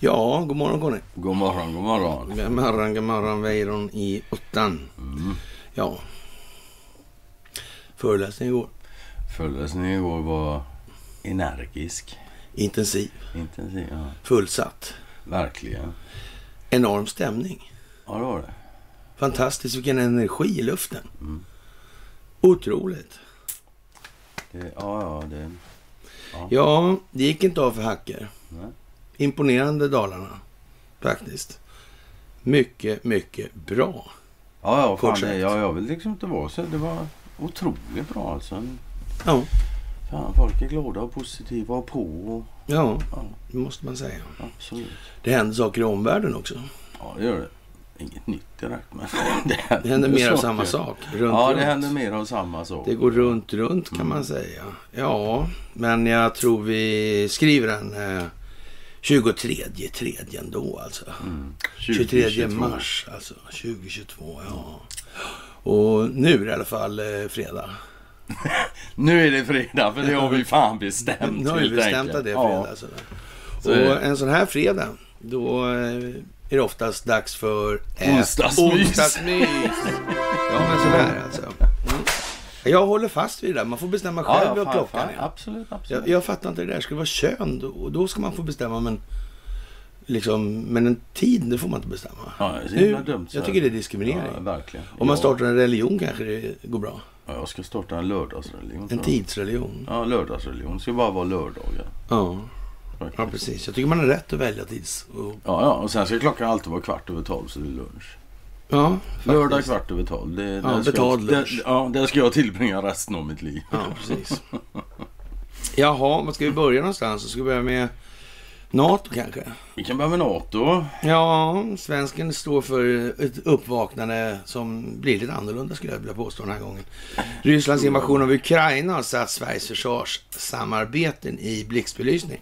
Ja, god morgon Conny. God morgon, god morgon. God morgon, god morgon, Weiron i ottan. Mm. Ja. Föreläsning igår. Föreläsningen igår var energisk, Intensiv. intensiv. Ja. Fullsatt. Verkligen. Enorm stämning. Ja, det var det. Fantastiskt vilken energi i luften. Mm. Otroligt. det ja, ja, det... Ja, det gick inte av för hacker. Nej. Imponerande Dalarna. Faktiskt. Mycket, mycket bra. Ja, ja, fan, det, ja, jag vill liksom inte vara så. Det var otroligt bra alltså. Ja, Fan, folk är glada och positiva och på. Och, ja, ja, det måste man säga. absolut. Det händer saker i omvärlden också. Ja, det gör det. Inget nytt direkt, men det händer, Det händer mer av saker. samma sak. Runt, Ja, runt. det händer mer av samma sak. Det går runt, runt kan man säga. Ja, men jag tror vi skriver den eh, 23 tredje ändå alltså. Mm. 23 2022. mars alltså. 2022, ja. Och nu är det i alla fall eh, fredag. Nu är det fredag, för det har vi fan bestämt. Nu har vi bestämt att det är Ja. fredag. Alltså. Så är Och en sån här fredag, då eh, är det oftast dags för Onsdagsmys. onsdagsmys. Ja, men sådär alltså. Mm. Jag håller fast vid det där. Man får bestämma Ja, själv ja, vad fan, klockan fan, är. Absolut, absolut. Jag, jag fattar inte det där. Ska det vara kön, då, då ska man få bestämma. Men, liksom, men en tid, det får man inte bestämma. Ja, Nu, dumt. jag tycker det är diskriminering. Ja, verkligen. Om man Ja. startar en religion kanske det går bra. Ja, jag ska starta en lördagsreligion. En tidsreligion. Ja, lördagsreligion. Det ska bara vara lördagar. Ja, faktiskt. ja, precis. Jag tycker man har rätt att välja tids... Och, Ja, ja, och sen ska klockan alltid vara kvart över tolv så det är lunch. ja, Lördag kvart över tolv. Det, Ja, betald jag, lunch. där, Ja, där ska jag tillbringa resten av mitt liv. Ja, precis. Jaha, vad ska vi börja någonstans? Ska vi börja med NATO kanske? Vi kan börja med NATO. Ja, svensken står för ett uppvaknande som blir lite annorlunda skulle jag vilja påstå den här gången. Rysslands invasion av Ukraina har satt Sveriges försvarssamarbeten i blixtbelysning.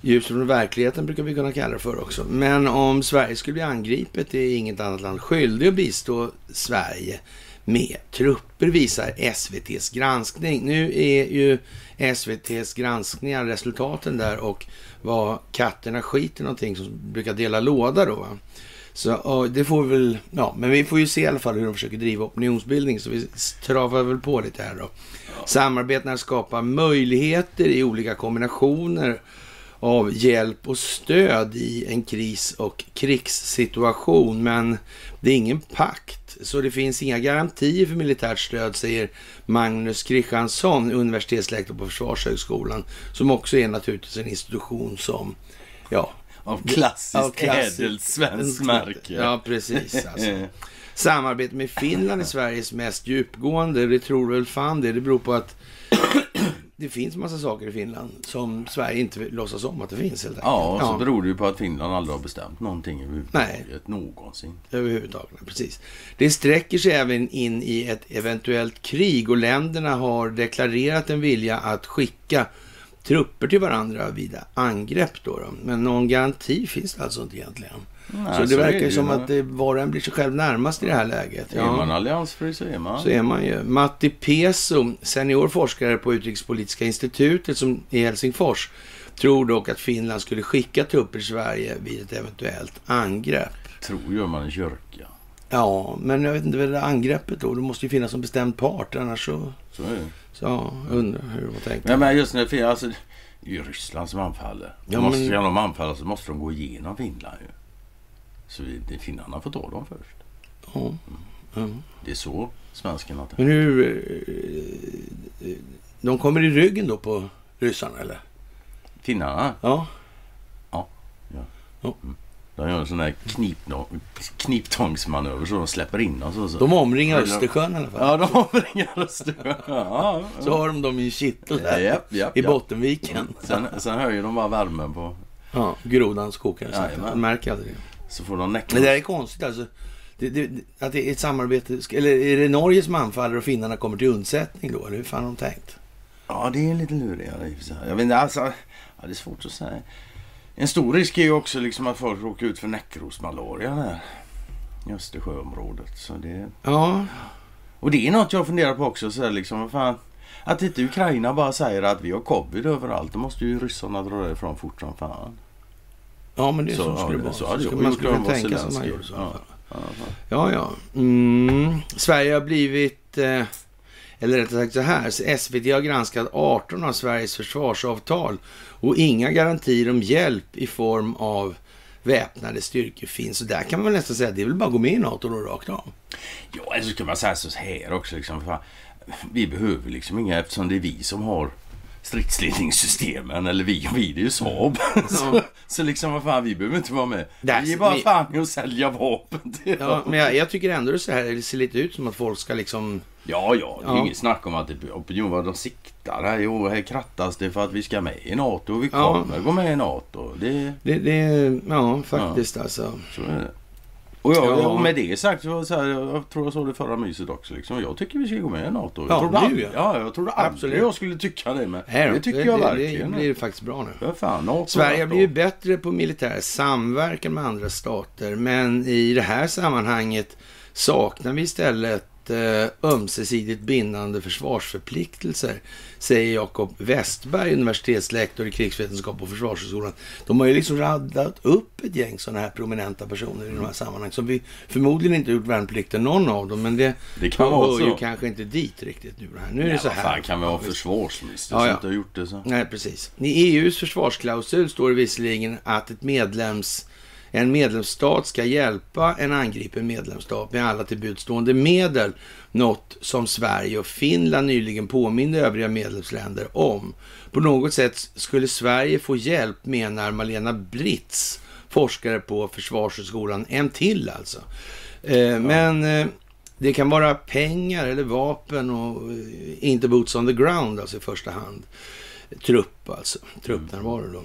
Ljus från verkligheten brukar vi kunna kalla det för också. Men om Sverige skulle bli angripet är inget annat land skyldig att bistå Sverige med trupper visar SVTs granskning. Nu är ju SVTs granskningar resultaten där och vad katterna skiter någonting som brukar dela låda då. Va? Så det får vi väl, ja, men vi får ju se i alla fall hur de försöker driva opinionsbildning så vi travar väl på lite här då. Samarbetena skapar möjligheter i olika kombinationer av hjälp och stöd i en kris och krigssituation. Men det är ingen pakt, så det finns inga garantier för militärt stöd, säger Magnus Kristiansson, universitetslektor på Försvarshögskolan, som också är naturligtvis en institution som, ja, Av klassiskt, av klassiskt- ädelt svenskt märke. Ja, precis. Alltså. Samarbetet med Finland är Sveriges mest djupgående. Det tror väl fan det. Det beror på att det finns massa saker i Finland som Sverige inte låtsas om att det finns. Helt enkelt. Ja, och så beror det ju på att Finland aldrig har bestämt någonting överhuvudtaget. Nej. Någonsin. Överhuvudtaget, precis. Det sträcker sig även in i ett eventuellt krig och länderna har deklarerat en vilja att skicka trupper till varandra vid angrepp. Då, då. Men någon garanti finns det alltså inte egentligen. Nej, så det är verkar ju som att det, var och en blir sig själv närmast i det här läget. Är man alliansfri så är man. Så är man ju. Matti Peso, senior forskare på Utrikespolitiska institutet som i Helsingfors, tror dock att Finland skulle skicka trupper till Sverige vid ett eventuellt angrepp. Tror gör man en kyrka. Ja, men jag vet inte vad det angreppet då. Det måste ju finnas en bestämd part, annars så... Så är det. Så ja, jag undrar hur har tänkt. Nej, men just när det finns, alltså, det är ju Ryssland som anfaller. Ja, måste, Ska de anfalla så måste de gå igenom Finland ju. Så vi, finnarna får ta dem först. Ja, ja. Det är så svenskarna Men hur... eh, De kommer i ryggen då på ryssarna, eller? Finnarna, Ja. de gör en sån här kniptångsmanöver så de släpper in oss. Och så. De omringar Östersjön i alla fall. Ja, de omringar Östersjön. Ja, Så har de dem i kittel där. Japp, japp, I. Bottenviken. Sen, sen höjer de bara värmen på... Ja, så Jajamän. Man märker aldrig det. Så får de näcka Men det där är konstigt alltså. Det, det, att det är ett samarbete. Eller är det Norge som anfaller och finnarna kommer till undsättning då? Eller hur fan har de tänkt? Ja, det är lite lurigare i och. Jag vet inte, alltså... Ja, det är svårt att säga. En stor risk är ju också liksom att folk råkar ut för näckrosmalaria där. I Östersjöområdet. Så det... Ja, Och det är något jag funderar på också. Så här, liksom, fan, att inte Ukraina bara säger att vi har covid överallt. Då måste ju ryssarna dra därifrån fort som fan. Ja, men det är så, Så, så skulle ja, det så vara. Så skulle- Man skulle kunna tänka sig man så. alla Ja. Ja, ja. Mm. Sverige har blivit, eh, eller rättare sagt så här, så SVT har granskat 18 av Sveriges försvarsavtal och inga garantier om hjälp i form av väpnade styrkor finns. Så där kan man nästan säga att det är väl bara att gå med i NATO då rakt av. Ja, eller så kan man säga så här också. Liksom, vi behöver liksom inga eftersom det är vi som har stridsledningssystemen. Eller vi, vi det är ju Saab. så, så liksom vad fan, vi behöver inte vara med. Där- vi är bara vi- fan i att sälja vapen Ja, men jag, jag tycker ändå det, så här, det ser lite ut som att folk ska liksom... Ja, ja, det är Ja. inget snack om att opinion vad de siktar här. Jo, här krattas det för att vi ska med i NATO. Och vi Ja. kommer gå med i NATO. Det, Det, det, ja, faktiskt alltså. så är det. Och, jag, Ja. och med det sagt, så, så här, jag tror jag sa det förra myset också. Liksom, jag tycker vi ska gå med i NATO. Jag Ja, trodde aldrig, ja. ja, jag trodde Absolut. jag skulle tycka det. Men Här, det tycker det, jag det, verkligen. Det blir faktiskt bra nu. Ja, fan, NATO, Sverige har blivit bättre på militär samverkan med andra stater, men i det här sammanhanget saknar vi istället ömsesidigt bindande försvarsförpliktelser, säger Jakob Westberg, universitetslektor i krigsvetenskap på Försvarshögskolan. De har ju liksom radat upp ett gäng sådana här prominenta personer i de här sammanhangen, som vi förmodligen inte gjort värnplikten någon av dem, men det, Det kan hör ju kanske inte dit riktigt nu. det här. Nu är det Ja, så här. fan kan vi ha försvarsminister Ja, som ja. inte har gjort det så? Nej, precis. I EUs försvarsklausul står det visserligen att ett medlems, en medlemsstat ska hjälpa en angripen medlemsstat med alla tillbudstående medel. Något som Sverige och Finland nyligen påminde övriga medlemsländer om. På något sätt skulle Sverige få hjälp, menar Malena Britz, forskare på Försvarshögskolan. En till alltså. Eh, Men eh, det kan vara pengar eller vapen och eh, inte boots on the ground alltså i första hand trupp alltså, truppnärvaro då.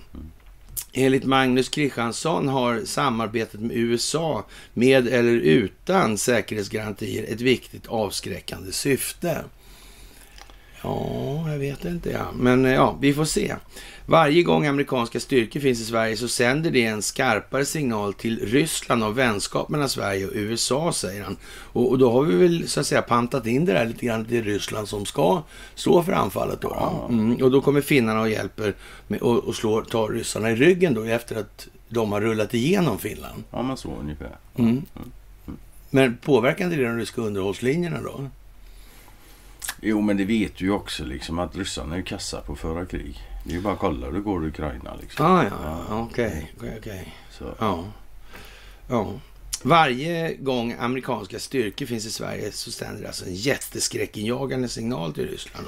Enligt Magnus Kristiansson har samarbetet med USA med eller utan säkerhetsgarantier ett viktigt avskräckande syfte. Ja, jag vet inte ja. Men eh, ja, vi får se. Varje gång amerikanska styrkor finns i Sverige så sänder det en skarpare signal till Ryssland om vänskap mellan Sverige och USA, säger han. Och, och då har vi väl så att säga pantat in det där lite grann till Ryssland som ska stå för anfallet då. då. Mm, och då kommer finnarna och hjälper med, och, och slår, tar ryssarna i ryggen då efter att de har rullat igenom Finland. Ja, men så ungefär. Mm. Men påverkar inte det de ryska underhållslinjerna då? Jo, men det vet du ju också liksom att ryssarna är kassa på att föra krig. Det är bara att kolla hur det går i Ukraina liksom. Ah, ja, ja, okej, okej. Så, Ja. ja. Varje gång amerikanska styrkor finns i Sverige så sänder det alltså en jätteskräckinjagande signal till Ryssland.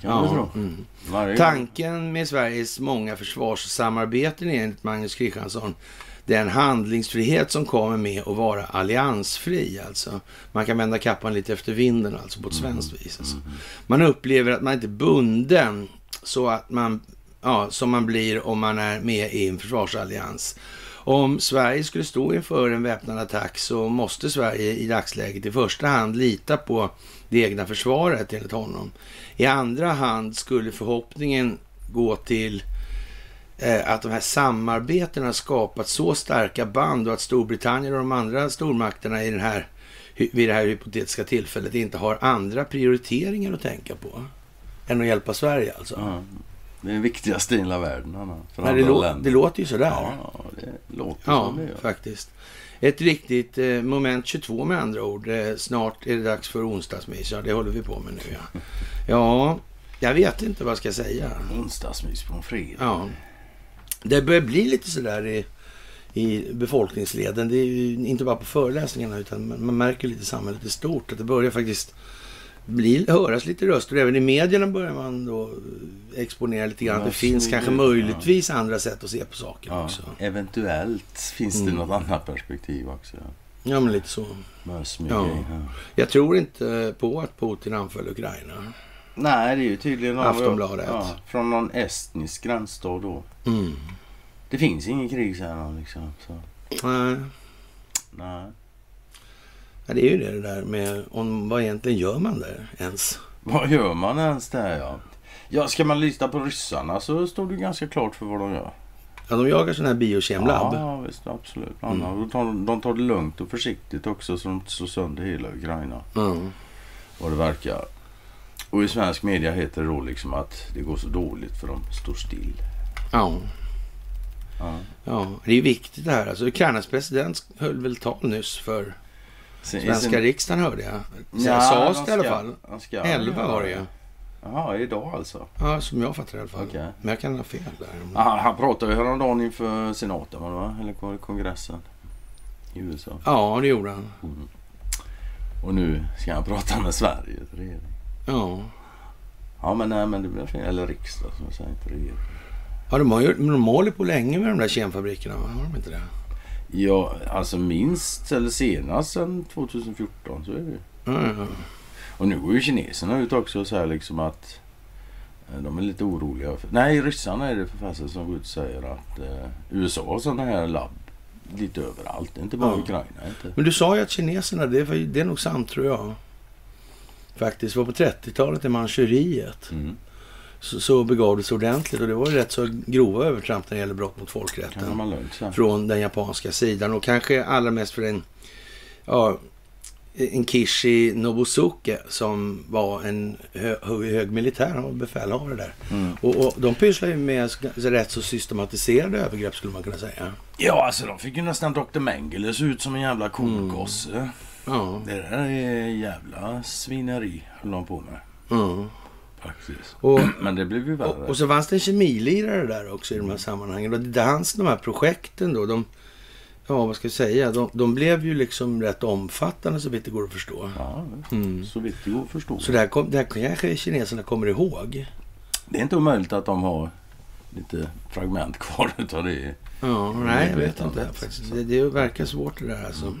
Ja, mm. Tanken med Sveriges många försvarssamarbeten är enligt Magnus Kristiansson den handlingsfrihet som kommer med att vara alliansfri. Alltså. Man kan vända kappan lite efter vinden alltså på ett svenskt vis. Alltså. Man upplever att man inte är bunden så att man, ja, som man blir om man är med i en försvarsallians. Om Sverige skulle stå inför en väpnad attack så måste Sverige i dagsläget i första hand lita på det egna försvaret enligt honom. I andra hand skulle förhoppningen gå till eh, att de här samarbetena skapat så starka band och att Storbritannien och de andra stormakterna i den här, vid det här hypotetiska tillfället inte har andra prioriteringar att tänka på än att hjälpa Sverige alltså. Ja, det är den viktigaste i hela världen. Anna, för Nej, det, lå- det låter ju sådär. Ja, det låter Ja, som det gör. faktiskt. Ett riktigt eh, moment 22 med andra ord. Eh, snart är det dags för onsdagsmys. Ja, det håller vi på med nu ja. Ja, jag vet inte vad jag ska säga. Onsdagsmys på en fredag. Ja. Det börjar bli lite sådär i, i befolkningsleden. Det är ju inte bara på föreläsningarna utan man märker lite samhället i stort att det börjar faktiskt bli, höras lite röster. Även i medierna börjar man då exponera lite grann. att det finns kanske ja. möjligtvis andra sätt att se på saker Ja, också. eventuellt finns det Mm. något annat perspektiv också. Ja. Ja, men lite så. Ja. Ja. Jag tror inte på att Putin anföll Ukraina. Nej, det är ju tydligen Aftonbladet. Ja, från någon estnisk gränsstad då. Mm. Det finns ingen krig säger han liksom. Så, Nej, nej. Ja, det är ju det, det där med om, vad egentligen gör man där ens? Vad gör man ens där ja? Ja, ska man lita på ryssarna så står det ganska klart för vad de gör. Ja, de jagar sådana här biokemlabb. Ja, visst absolut. Mm. Mm. De, tar, de tar det lugnt och försiktigt också så de inte slår sönder hela Ukraina. Ja. Vad det verkar. Och i svensk media heter det då liksom att det går så dåligt för de står still. Ja. Ja. ja, det är viktigt det här. Alltså, Ukrainas president höll väl tal nyss för svenska riksdagen hörde jag. Ja, sades det i alla fall. ska 11 göra var det ju. Jaha, idag alltså. Ja, som jag fattar i alla fall. Okej. Men jag kan ha fel där. Han, han pratade ju häromdagen inför senaten va? Eller kongressen? I USA. Ja, det gjorde han. Mm. Och nu ska han prata med Sveriges regering. Ja. Ja men nej men det blir fel. Eller riksdag som jag säger, inte regering. Ja, de har ju de håller på länge med de där kemfabrikerna, va? Har de inte det? Ja, alltså minst eller senast sedan 2014 så är det ju. Ja. Och nu går ju kineserna ut också och säger liksom att eh, de är lite oroliga. För, nej, ryssarna är det för fasen som går ut och säger att eh, USA har sådana här labb lite överallt. Inte bara Ja. Ukraina. Inte. Men du sa ju att kineserna, det, ju- det är nog sant tror jag. Faktiskt, var på 30-talet i Manchuriet. Mm. Så, så begav det sig ordentligt och det var rätt så grova övertramp när det gäller brott mot folkrätten. lugnt. Från den japanska sidan och kanske allra mest för en, ja, en Kishi Nobusuke som var en hö, hö, hög militär, han var befälhavare där. Mm. Och, och de pysslar ju med rätt så systematiserade övergrepp skulle man kunna säga. Ja, alltså de fick ju nästan Dr. Mengele se ut som en jävla kogosse. Ja, Det där är jävla svineri höll de på med. ja. Faktiskt. Och, Men det blev ju värre. och, och så fanns det en kemilirare där också i de här sammanhangen. Och det hans, de här projekten då, de, ja vad ska jag säga, de, de blev ju liksom rätt omfattande så vitt det går att förstå. Ja, Mm. så vitt det går att förstå. Så det här, kom, det här kanske kineserna kommer ihåg. Det är inte omöjligt att de har lite fragment kvar utav det. Ja, nej, jag vet inte. Det, det verkar svårt det där alltså.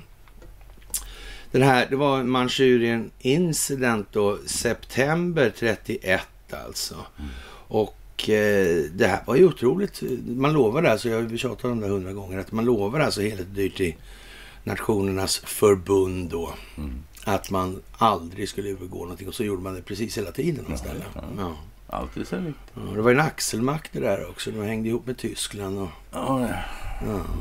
Den här, det var Manchurian Incident då, september 31 alltså. Och eh, det här var ju otroligt. Man lovade alltså, jag har tjatat om det hundra gånger, att man lovade alltså heligt dyrt till Nationernas förbund då. Mm. Att man aldrig skulle övergå någonting och så gjorde man det precis hela tiden ja. Ja. Alltid så likt. Ja, det var en axelmakt det där också. De hängde ihop med Tyskland och, ja,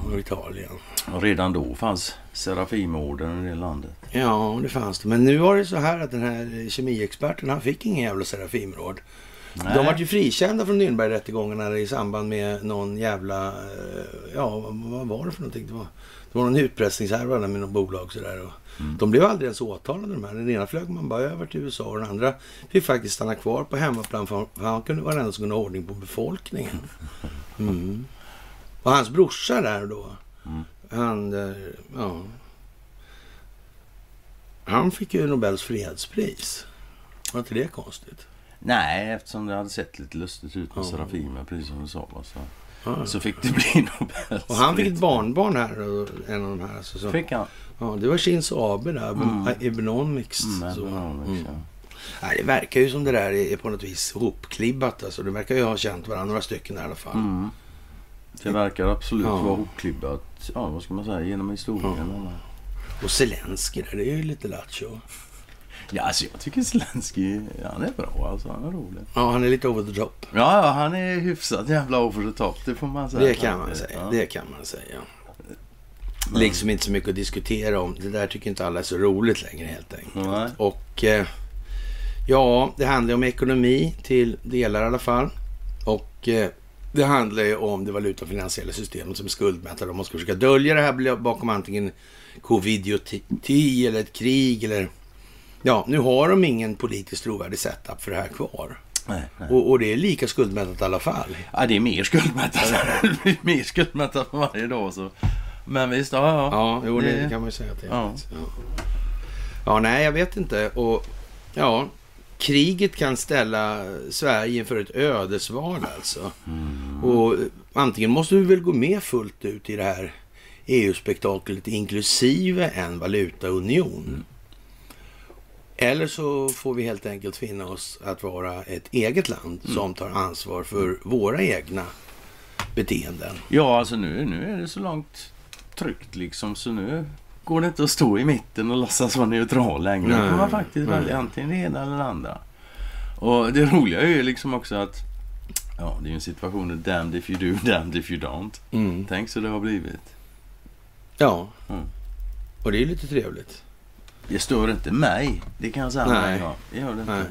och Italien. Och redan då fanns Serafimorden i det landet. Ja, det fanns det. Men nu var det så här att den här kemiexperten, han fick ingen jävla Serafimråd. Nej. De var ju frikända från Nürnbergrättegångarna i samband med någon jävla... eh, Ja, vad, var det för någonting? Det var, det var någon utpressningshärva med något bolag sådär. Och Mm. De blev aldrig ens åtalade de här. Den ena flög man bara över till USA och den andra fick faktiskt stanna kvar på hemmaplan för för han kunde vara den enda som kunde ha ordning på befolkningen. Mm. Och hans brorsa där då, Mm. Han... Ja, han fick ju Nobels fredspris. Var inte det konstigt? Nej, eftersom det hade sett lite lustigt ut med Ja. Serafimer, precis som du sa. Så, Ja. så fick det bli Nobels. Och han fick ett barnbarn här, en av de här. Alltså, så. Fick han? Ja, det var Shinzo Abe där, Mm. Economics. Mm, så. Mm. ja. Det verkar ju som det där är på något vis hopklibbat. Alltså. De verkar ju ha känt varandra, några stycken i alla fall. Mm. Det verkar absolut Ja. vara hopklibbat, ja vad ska man säga, genom historien. Ja. Och Zelensky det är ju lite lattjo. Ja, alltså jag tycker Zelensky, han är bra alltså. Han är rolig. Ja, han är lite over the top. Ja, ja, han är hyfsat jävla over the top. Det får man säga. Det kan man säga. Ja. Det kan man säga. Men- Liksom inte så mycket att diskutera om. Det där tycker inte alla är så roligt längre helt enkelt. Nej. Och eh, ja, det handlar om ekonomi till delar i alla fall. Och eh, det handlar ju om det valutafinansiella systemet som är skuldmättade. Och man ska försöka dölja det här bakom antingen covidioti eller ett krig eller... Ja, nu har de ingen politiskt trovärdig setup för det här kvar. Nej, nej. Och, och det är lika skuldmättat i alla fall. Ja, det är mer skuldmättat. det blir mer skuldmättat för varje dag. Så. Men visst, ja, ja. Ja, jo, det, Det- kan man ju säga att det är. Ja. Ja. ja, nej, jag vet inte. Och ja, kriget kan ställa Sverige inför ett ödesval alltså. Mm. Och antingen måste vi väl gå med fullt ut i det här EU-spektaklet inklusive en valutaunion. Mm. Eller så får vi helt enkelt finna oss att vara ett eget land Mm. som tar ansvar för våra egna beteenden. Ja, alltså nu, nu är det så långt tryckt liksom så nu går det inte att stå i mitten och låtsas vara neutral längre. Nej, får man faktiskt nej. välja antingen det ena eller det andra. Och det roliga är ju liksom också att ja, det är ju en situation där damned if you do, damned if you don't. Tänk så det har blivit. Ja, Mm. och det är lite trevligt. Det stör inte mig. Det kan jag säga Nej. Ja, det gör det inte.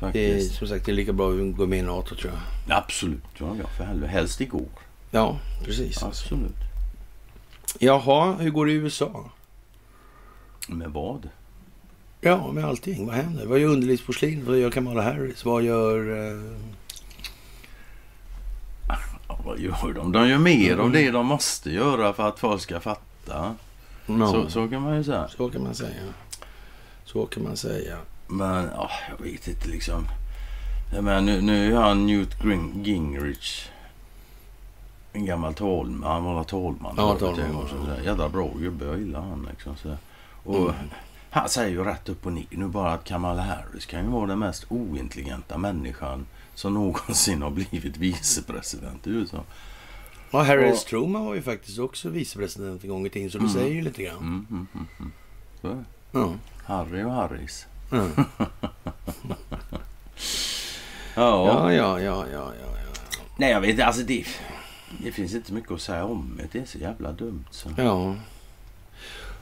Nej. Det är, som sagt, det är lika bra att vi går med i NATO tror jag. Absolut. Ja, ja, för helvete. Helst igår. Ja, precis. Absolut. Jaha, hur går det i USA? Med vad? Ja, med allting. Vad händer? Vad gör underlivsporslin? Vad gör Kamala Harris? Vad gör... Eh... Vad gör de? De gör mer av det de måste göra för att folk ska fatta. no. Så, så kan man ju säga. Så kan man säga. Så kan man säga. Men ja, jag vet inte liksom. Menar, nu, nu är han Newt Gingrich. En gammal talman. Han var talman. Ja, talman, så. Jävla bra gubbe. Jag gillar han liksom. Så. Och Mm. Han säger ju rätt upp och ner nu bara att Kamala Harris kan ju vara den mest ointelligenta människan som någonsin har blivit vicepresident i USA. Ja, Harris Och- Truman var ju faktiskt också vicepresident en gång i tiden, så det Mm. säger ju lite grann. Mm, mm, mm, mm. Ja. Harry och Harris. Ja. Ja. Ja, ja, ja, ja, ja, ja. Nej, jag vet inte. Alltså det, det finns inte mycket att säga om det. Det är så jävla dumt. Så. ja.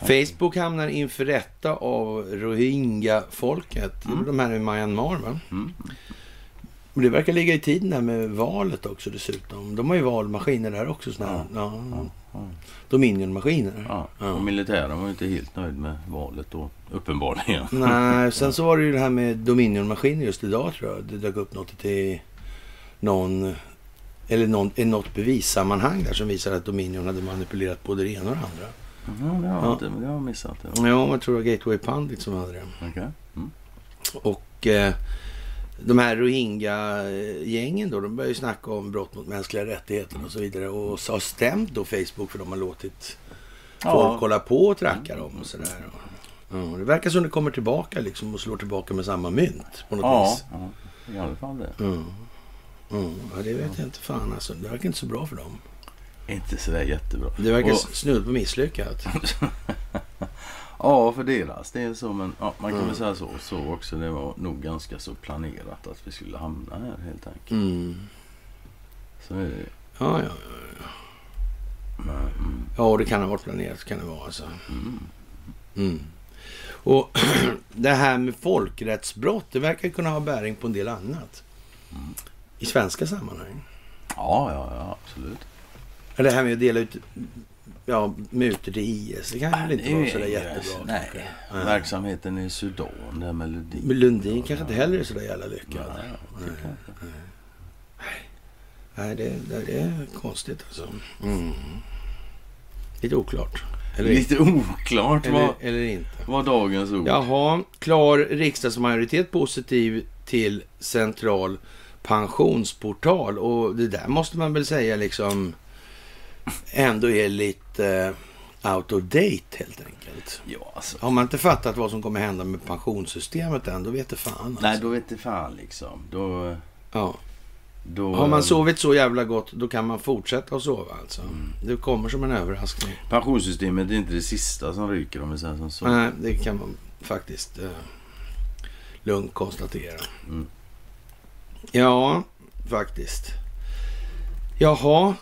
Facebook hamnar inför rätta av Rohingya-folket. Mm. De här i Myanmar, va? Mm. Det verkar ligga i tiden där med valet också dessutom. De har ju valmaskiner där också. Såna ja. Ja, ja. Dominion-maskiner. Ja. Ja. Och militären var ju inte helt nöjd med valet då, uppenbarligen. Nej, sen så var det ju det här med Dominion-maskiner just idag tror jag. Det dök upp något till någon, eller någon, i något bevissammanhang där som visar att Dominion hade manipulerat både det ena och det andra. Ja, det har Ja. jag inte, men det har jag missat. Ja, jag tror det var Gateway Pundit som hade det. Okej. Mm. Och eh, de här Rohingya-gängen då, de börjar ju snacka om brott mot mänskliga rättigheter och så vidare. Och så har stämt då Facebook för de har låtit folk Ja. kolla på och tracka dem och sådär. Ja, det verkar som det kommer tillbaka liksom och slår tillbaka med samma mynt på något Ja, vis. ja, i alla fall det. Mm. Mm. Ja, det vet jag inte fan alltså. Det verkar inte så bra för dem. Inte sådär jättebra. Det verkar Och- snudd på misslyckat. Ja, för deras del så. Men ja, man kan Mm. väl säga så, så också. Det var nog ganska så planerat att vi skulle hamna här helt enkelt. Mm. Så är det. Ja, ja, Men, mm, ja. och det kan ha varit planerat. Kan det vara alltså. mm. Mm. Och det här med folkrättsbrott, det verkar kunna ha bäring på en del annat. I svenska sammanhang. Ja, ja, ja, absolut. Ja, Det här med att dela ut ja, mutor till IS, det kan väl inte vara sådär jättebra. Nej. Nej. verksamheten i Sudan, där med Lundin. Men Lundin kanske inte heller är sådär jävla Nej, lyckad. jag tycker inte. Nej, det, det, är konstigt alltså. Mm. Lite oklart. Eller, Lite oklart eller, vad, eller inte. vad dagens ord... Jaha, klar riksdagsmajoritet positiv till central pensionsportal. Och det där måste man väl säga liksom ändå är lite eh, out of date helt enkelt. Ja, alltså. Har man inte fattat vad som kommer hända med pensionssystemet än, då vet det fan. Alltså. Nej, då vet det fan liksom. Då... ja. då Har man sovit så jävla gott, då kan man fortsätta att sova alltså. Mm. Det kommer som en överraskning. Pensionssystemet är inte det sista som ryker om vi säger som så. Nej, det kan man faktiskt eh, lugnt konstatera. Mm. Ja, faktiskt. Jaha,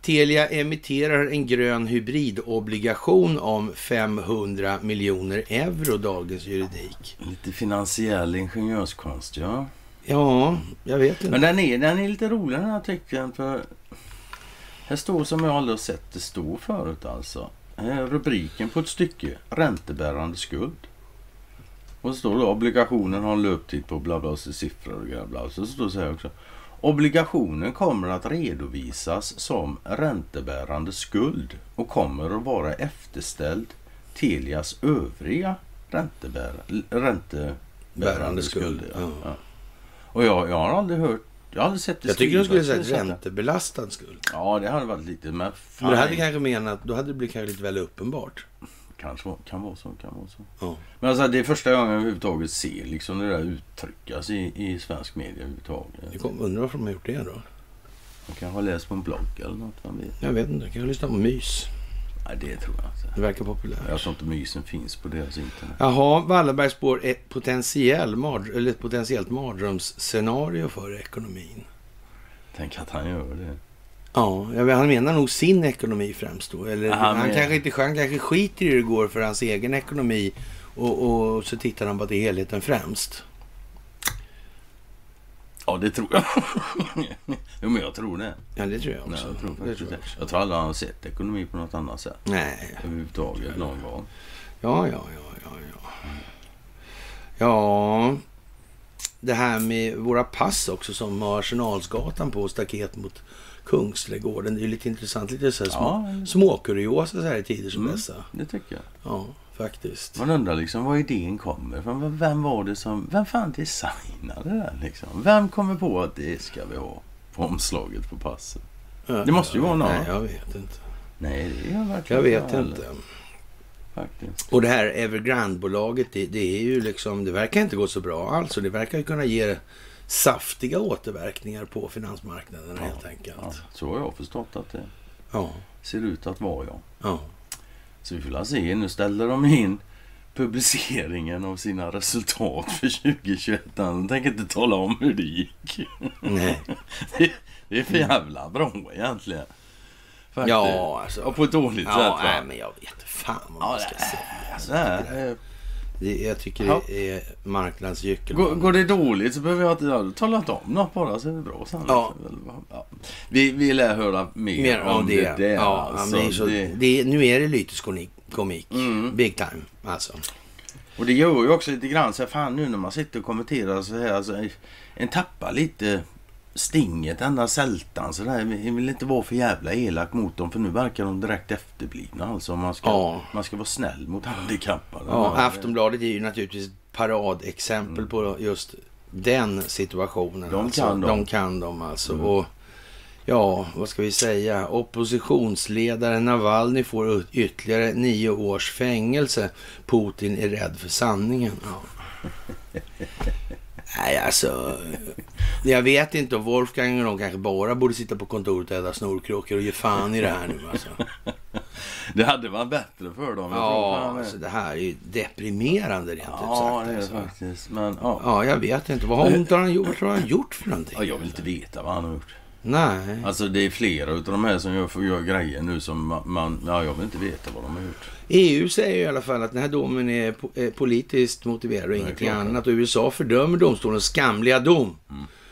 Telia emitterar en grön hybridobligation om 500 miljoner euro, dagens juridik. Lite finansiell ingenjörskonst, ja. Ja, jag vet inte. Men den är, den är lite rolig den här artikeln för här står som jag aldrig har sett det stå förut alltså. Här är rubriken på ett stycke. Räntebärande skuld. Och så står det obligationen har en löptid på bla bla och siffror och bla bla. Så står det så här också. Obligationen kommer att redovisas som räntebärande skuld och kommer att vara efterställd Telias övriga räntebär, räntebärande Bärande skuld, skulder. Ja. ja. Och jag, jag har aldrig hört, jag aldrig sett det Jag tycker de skulle säga räntebelastad skuld. Ja, det hade varit lite, men Men det hade kanske menat, då hade det blivit kanske lite väl uppenbart. Kanske kan vara så, kan vara så. Ja. Men alltså det är första gången jag överhuvudtaget ser liksom det där uttryckas i, i svensk media Jag överhuvudtaget. kom, undrar varför de har gjort det då? Man kan ha läst på en blogg eller något, vem vet. Jag vet inte, kanske lyssna på mys. Nej, det tror jag inte. Det verkar populärt. Jag tror inte mysen finns på deras internet. Jaha, Wallenberg spår ett, potentiell, mard- eller ett potentiellt mardrömsscenario för ekonomin. Tänk att han gör det. Ja, han menar nog sin ekonomi främst då. Eller Ja, han, men- kanske inte, han kanske skiter i hur det går för hans egen ekonomi Och, och så tittar han på till helheten främst. Ja, det tror jag. jo, men jag tror det. Ja, det tror jag Nej, också. jag, tror det tror jag också. jag tror aldrig han har sett ekonomi på något annat sätt. Nej. Överhuvudtaget någon gång. Ja, ja, ja, ja, ja. Ja, det här med våra pass också som har Arsenalsgatan på staket mot Kungsträdgården. Det är lite intressant. Lite så här små, Ja. småkuriosa så här i tider som Mm. dessa. Det tycker jag. Ja, faktiskt. Man undrar liksom var idén kommer ifrån. Vem var det som... Vem fan designade det där liksom? Vem kommer på att det ska vi ha på omslaget på passet? Det måste ju vara någon. Nej, jag vet inte. Nej, det är jag verkligen Jag vet inte. Faktiskt. Och det här Evergrande-bolaget, det, det är ju liksom, det verkar inte gå så bra alls. Det verkar ju kunna ge saftiga återverkningar på finansmarknaden Ja, helt enkelt. Ja, så har jag förstått att det Ja, ser ut att vara, ja. ja. Så vi får se. Nu ställer de in publiceringen av sina resultat för 2021. De tänker inte tala om hur det gick. Nej. Det, det är för jävla bra egentligen. Faktiskt. Ja, alltså. Och på ett dåligt Ja, sätt va? men jag vet fan vad Ja, man ska säga. Så här, Det, jag tycker Ja. det är marknadens gyckel. går, går det dåligt så behöver jag inte jag talat om något bara så är det bra sen. Ja. Ja. Vi, vi lär höra mer, Mer om det, det. där. ja, alltså. det är så, det, det, nu är det lytisk komik. komik. Mm. Big time, alltså. och det gör ju också lite grann så här, fan nu när man sitter och kommenterar så här. Alltså, en tappar lite stinget, där sältan så där. Jag vill inte vara för jävla elak mot dem för nu verkar de direkt efterblivna. Alltså man ska, Ja. man ska vara snäll mot handikappade. Ja, Aftonbladet är ju naturligtvis ett paradexempel på just den situationen. Mm. De alltså. kan de. De kan de alltså. Mm. Och ja, vad ska vi säga? Oppositionsledaren Navalny får ytterligare nio års fängelse. Putin är rädd för sanningen. Ja. Nej, alltså. Jag vet inte. Och Wolfgang och de kanske bara borde sitta på kontoret och äta snorkråkor och ge fan i det här nu alltså. Det hade varit bättre för dem. Ja, alltså det här är ju deprimerande rent ut Ja, sagt. det är det alltså. faktiskt. Men ja. Ja, jag vet inte. Vad har han gjort? Vad har han gjort för någonting? ja, jag vill inte veta vad han har gjort. Nej. Alltså det är flera utav de här som gör, göra grejer nu som man. Ja, jag vill inte veta vad de har gjort. EU säger ju i alla fall att den här domen är po- eh, politiskt motiverad och ingenting annat. Och USA fördömer domstolens skamliga dom.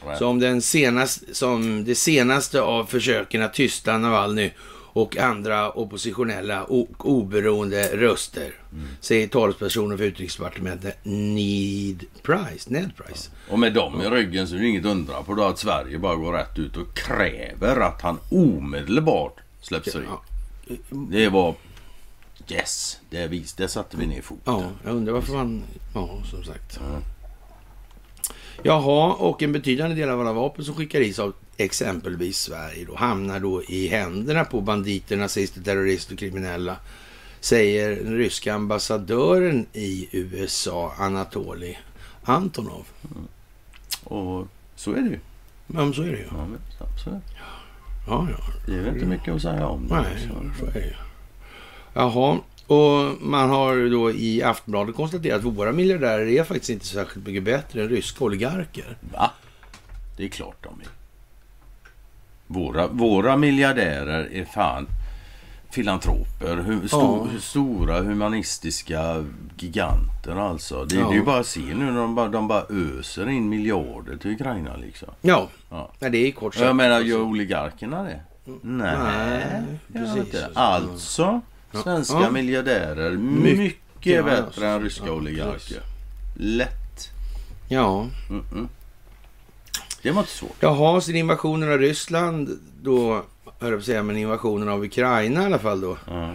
Right. Som, den senaste, som det senaste av försöken att tysta Navalny och andra oppositionella och oberoende röster. Säger talespersonen för utrikesdepartementet Need Price. Ned Price. Och med dem i ryggen så är det inget undra på då att Sverige bara går rätt ut och kräver att han omedelbart släpps fri. Ja. Det var... Yes, det, vis, det satte vi ner foten. Ja, jag undrar varför man... Ja, som sagt. Ja. Jaha, och en betydande del av alla vapen som skickar hit av exempelvis Sverige då hamnar då i händerna på banditer, nazister, terrorister och kriminella. Säger den ryska ambassadören i USA, Anatoli Antonov. Och så är det ju. Men så är det ju. Ja, absolut. Ja, ja. Det är väl inte mycket att säga om det. Nej, så är det ju. Jaha, och man har då i Aftonbladet konstaterat att våra miljardärer är faktiskt inte särskilt mycket bättre än ryska oligarker. Va? Det är klart de är. Våra, våra miljardärer är fan filantroper. Hu, sto, Ja. Stora humanistiska giganter alltså. Det, Ja. det är ju bara att se nu när de bara, de bara öser in miljarder till Ukraina liksom. Ja, Ja. Nej, det är kort sagt. jag menar, gör oligarkerna det? Nej, Nej, gör precis. Alltså. Svenska Ja. miljardärer Mycket, mycket, bättre än ryska ja, oligarker. Lätt. Ja, Mm-mm. Det var inte svårt. Jaha, sin invasionen av Ryssland då, höll jag säga, men invasionen av Ukraina i alla fall då, Ja.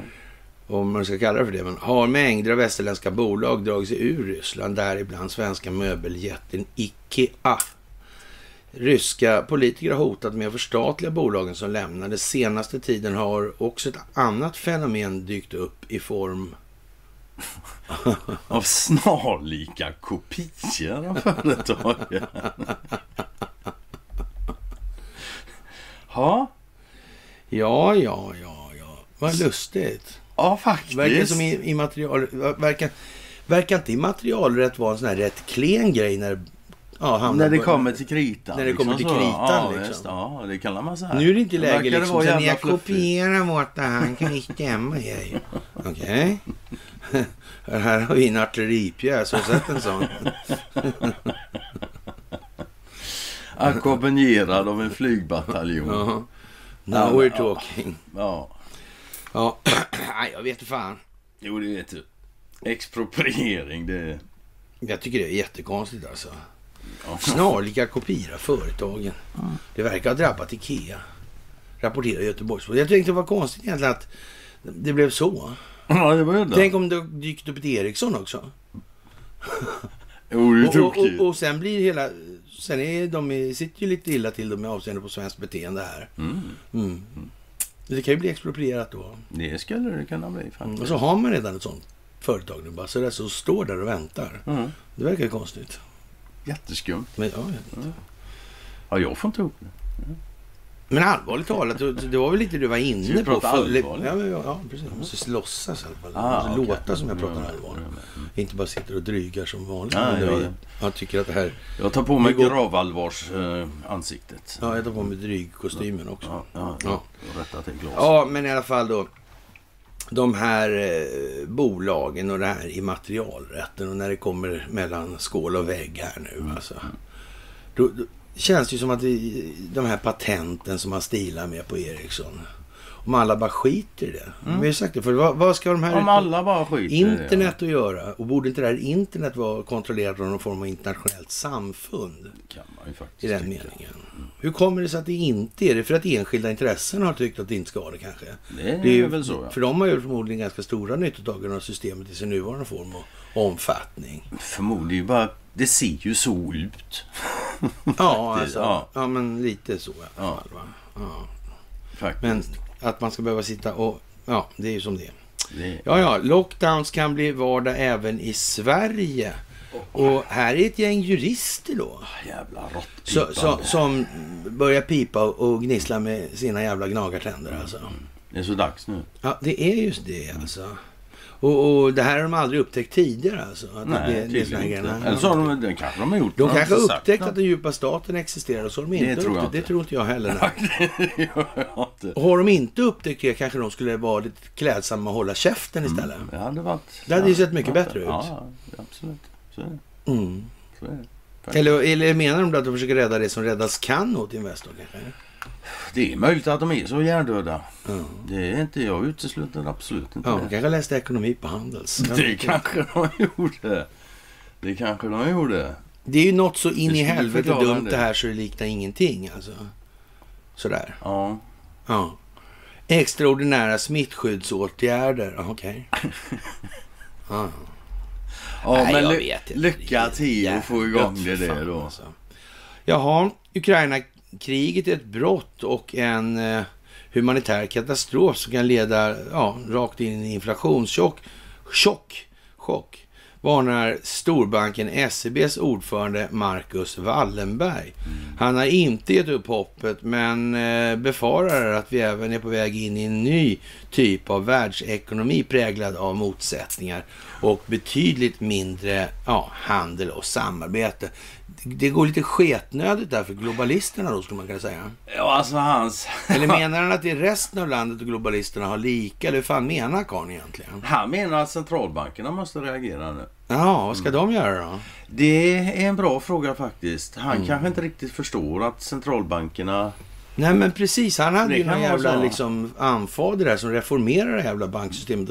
om man ska kalla det för det, men har mängder av västerländska bolag dragit sig ur Ryssland, däribland svenska möbeljätten Ikea. Ryska politiker har hotat med att förstatliga bolagen som lämnar. Den senaste tiden har också ett annat fenomen dykt upp i form Av snarlika kopior av företagen. ja, Ja, ja, ja, ja. Vad lustigt. ja faktiskt. Verkar som immaterial... Verkar, verkar inte immaterialrätt vara en sån här rätt klen grej när ja, När det kommer till kritan. När det kommer till så. kritan, ja, liksom. Ja, det kallar man så här. Nu är det inte läge det liksom, jävla jag kopierar vårt här kan stämma er. Okej. här har vi en artilleripjäs. Har du sett en sån? Ackompanjerad av en flygbataljon. Ja. Now we're talking. Ja. Ja, nej, jag vet fan. Jo, det vet du. Expropriering, det... Jag tycker det är jättekonstigt alltså. Snarlika kopior av företagen. Det verkar ha drabbat Ikea. Rapporterar Göteborgsposten. Jag tänkte det var konstigt egentligen att det blev så. Ja, det var det. Tänk om det dykt upp ett Ericsson också. Jo, Och, och, och, och sen blir hela... Sen är de, sitter ju lite illa till med avseende på svenskt beteende här. Mm. Mm. Det kan ju bli exproprierat då. Det skulle det kunna bli faktiskt. Och så har man redan ett sånt företag nu bara. Så det så står där och väntar. Mm. Det verkar ju konstigt. Jätteskumt. Men, ja, jag vet inte. Ja, jag får inte ihop det. men allvarligt talat, det var väl lite du var inne på. allvarligt? Ja, ja, ja, precis. Jag måste låtsas i alla fall. Ah, det måste okej. låta som jag pratar Mm, allvar. mm. Inte bara sitter och drygar som vanligt. Ja, det ja, ja. Jag tycker att det här... Jag tar på mig går- gravallvars eh, ansiktet. Ja, jag tar på mig drygkostymen också. Ja, ja, Ja. ja. Rätta till glas. Ja, men i alla fall då. De här eh, bolagen och det här immaterialrätten och när det kommer mellan skål och vägg här nu. Mm. Alltså. Då, då känns det ju som att det, de här patenten som man stilar med på Ericsson. Om alla bara skiter i det. Vi har sagt det för vad, vad ska de här Om alla bara skiter det, internet att göra? Och borde inte det här internet vara kontrollerat av någon form av internationellt samfund? kan man ju faktiskt I den tycka. meningen. Hur kommer det sig att det inte är det? För att enskilda intressen har tyckt att det inte ska vara det kanske? Det är, Det är ju, väl så, ja. För de har ju förmodligen ganska stora nyttotagare av systemet i sin nuvarande form och omfattning. Förmodligen bara... Det ser ju så ut. Ja, Det- alltså, ja. ja. men lite så i alla Ja. fall. Va? Ja. Faktiskt. Men att man ska behöva sitta och... Ja, det är ju som det är. Ja, ja, lockdowns kan bli vardag även i Sverige. Och här är ett gäng jurister då. Jävla Så, råttpipande. så, som börjar pipa och gnissla med sina jävla gnagartänder alltså. Det är så dags nu. Ja, det är just det alltså. Och, och det här har de aldrig upptäckt tidigare alltså. Att Nej, det, det inte. Eller så har de, det kanske de har gjort. De kanske har inte upptäckt att den djupa staten existerar och så har de Det inte tror jag upptäckt. Det inte. tror inte jag heller. nej. det jag inte. Och har de inte upptäckt det kanske de skulle vara lite klädsamma och hålla käften istället. Det hade varit... Det hade ju sett mycket bättre ut. Ja, absolut. Så är det. Mm. Så är det. Eller, eller menar de att de försöker rädda det som räddas kan åt Investor kanske? Det är möjligt att de är så hjärndöda. Ja. Det är inte jag utesluter absolut inte Ja, det. de kanske läste ekonomi på Handels. Det kanske de gjorde. Det kanske de gjorde. Det är ju något så in i helvete dumt det. det här så det liknar ingenting alltså. Sådär. Ja. Ja. Extraordinära smittskyddsåtgärder. Okej. Ja. Ja, Nej, men ly- lycka till att få igång det där då. alltså. Jaha, Ukraina-kriget är ett brott och en eh, humanitär katastrof som kan leda ja, rakt in i inflationschock. Chock, chock, varnar storbanken SEBs ordförande Marcus Wallenberg. Han har inte gett upp hoppet men eh, befarar att vi även är på väg in i en ny typ av världsekonomi präglad av motsättningar och betydligt mindre ja, handel och samarbete. Det går lite sketnödigt där för globalisterna då skulle man kunna säga. Ja, alltså hans... Eller menar han att det är resten av landet och globalisterna har lika? Eller hur fan menar karln egentligen? Han menar att centralbankerna måste reagera nu. Ja, vad ska de göra då? Det är en bra fråga faktiskt. Han Mm. kanske inte riktigt förstår att centralbankerna... Nej men precis, han hade Det ju någon jävla liksom, anfader där som reformerade det jävla banksystemet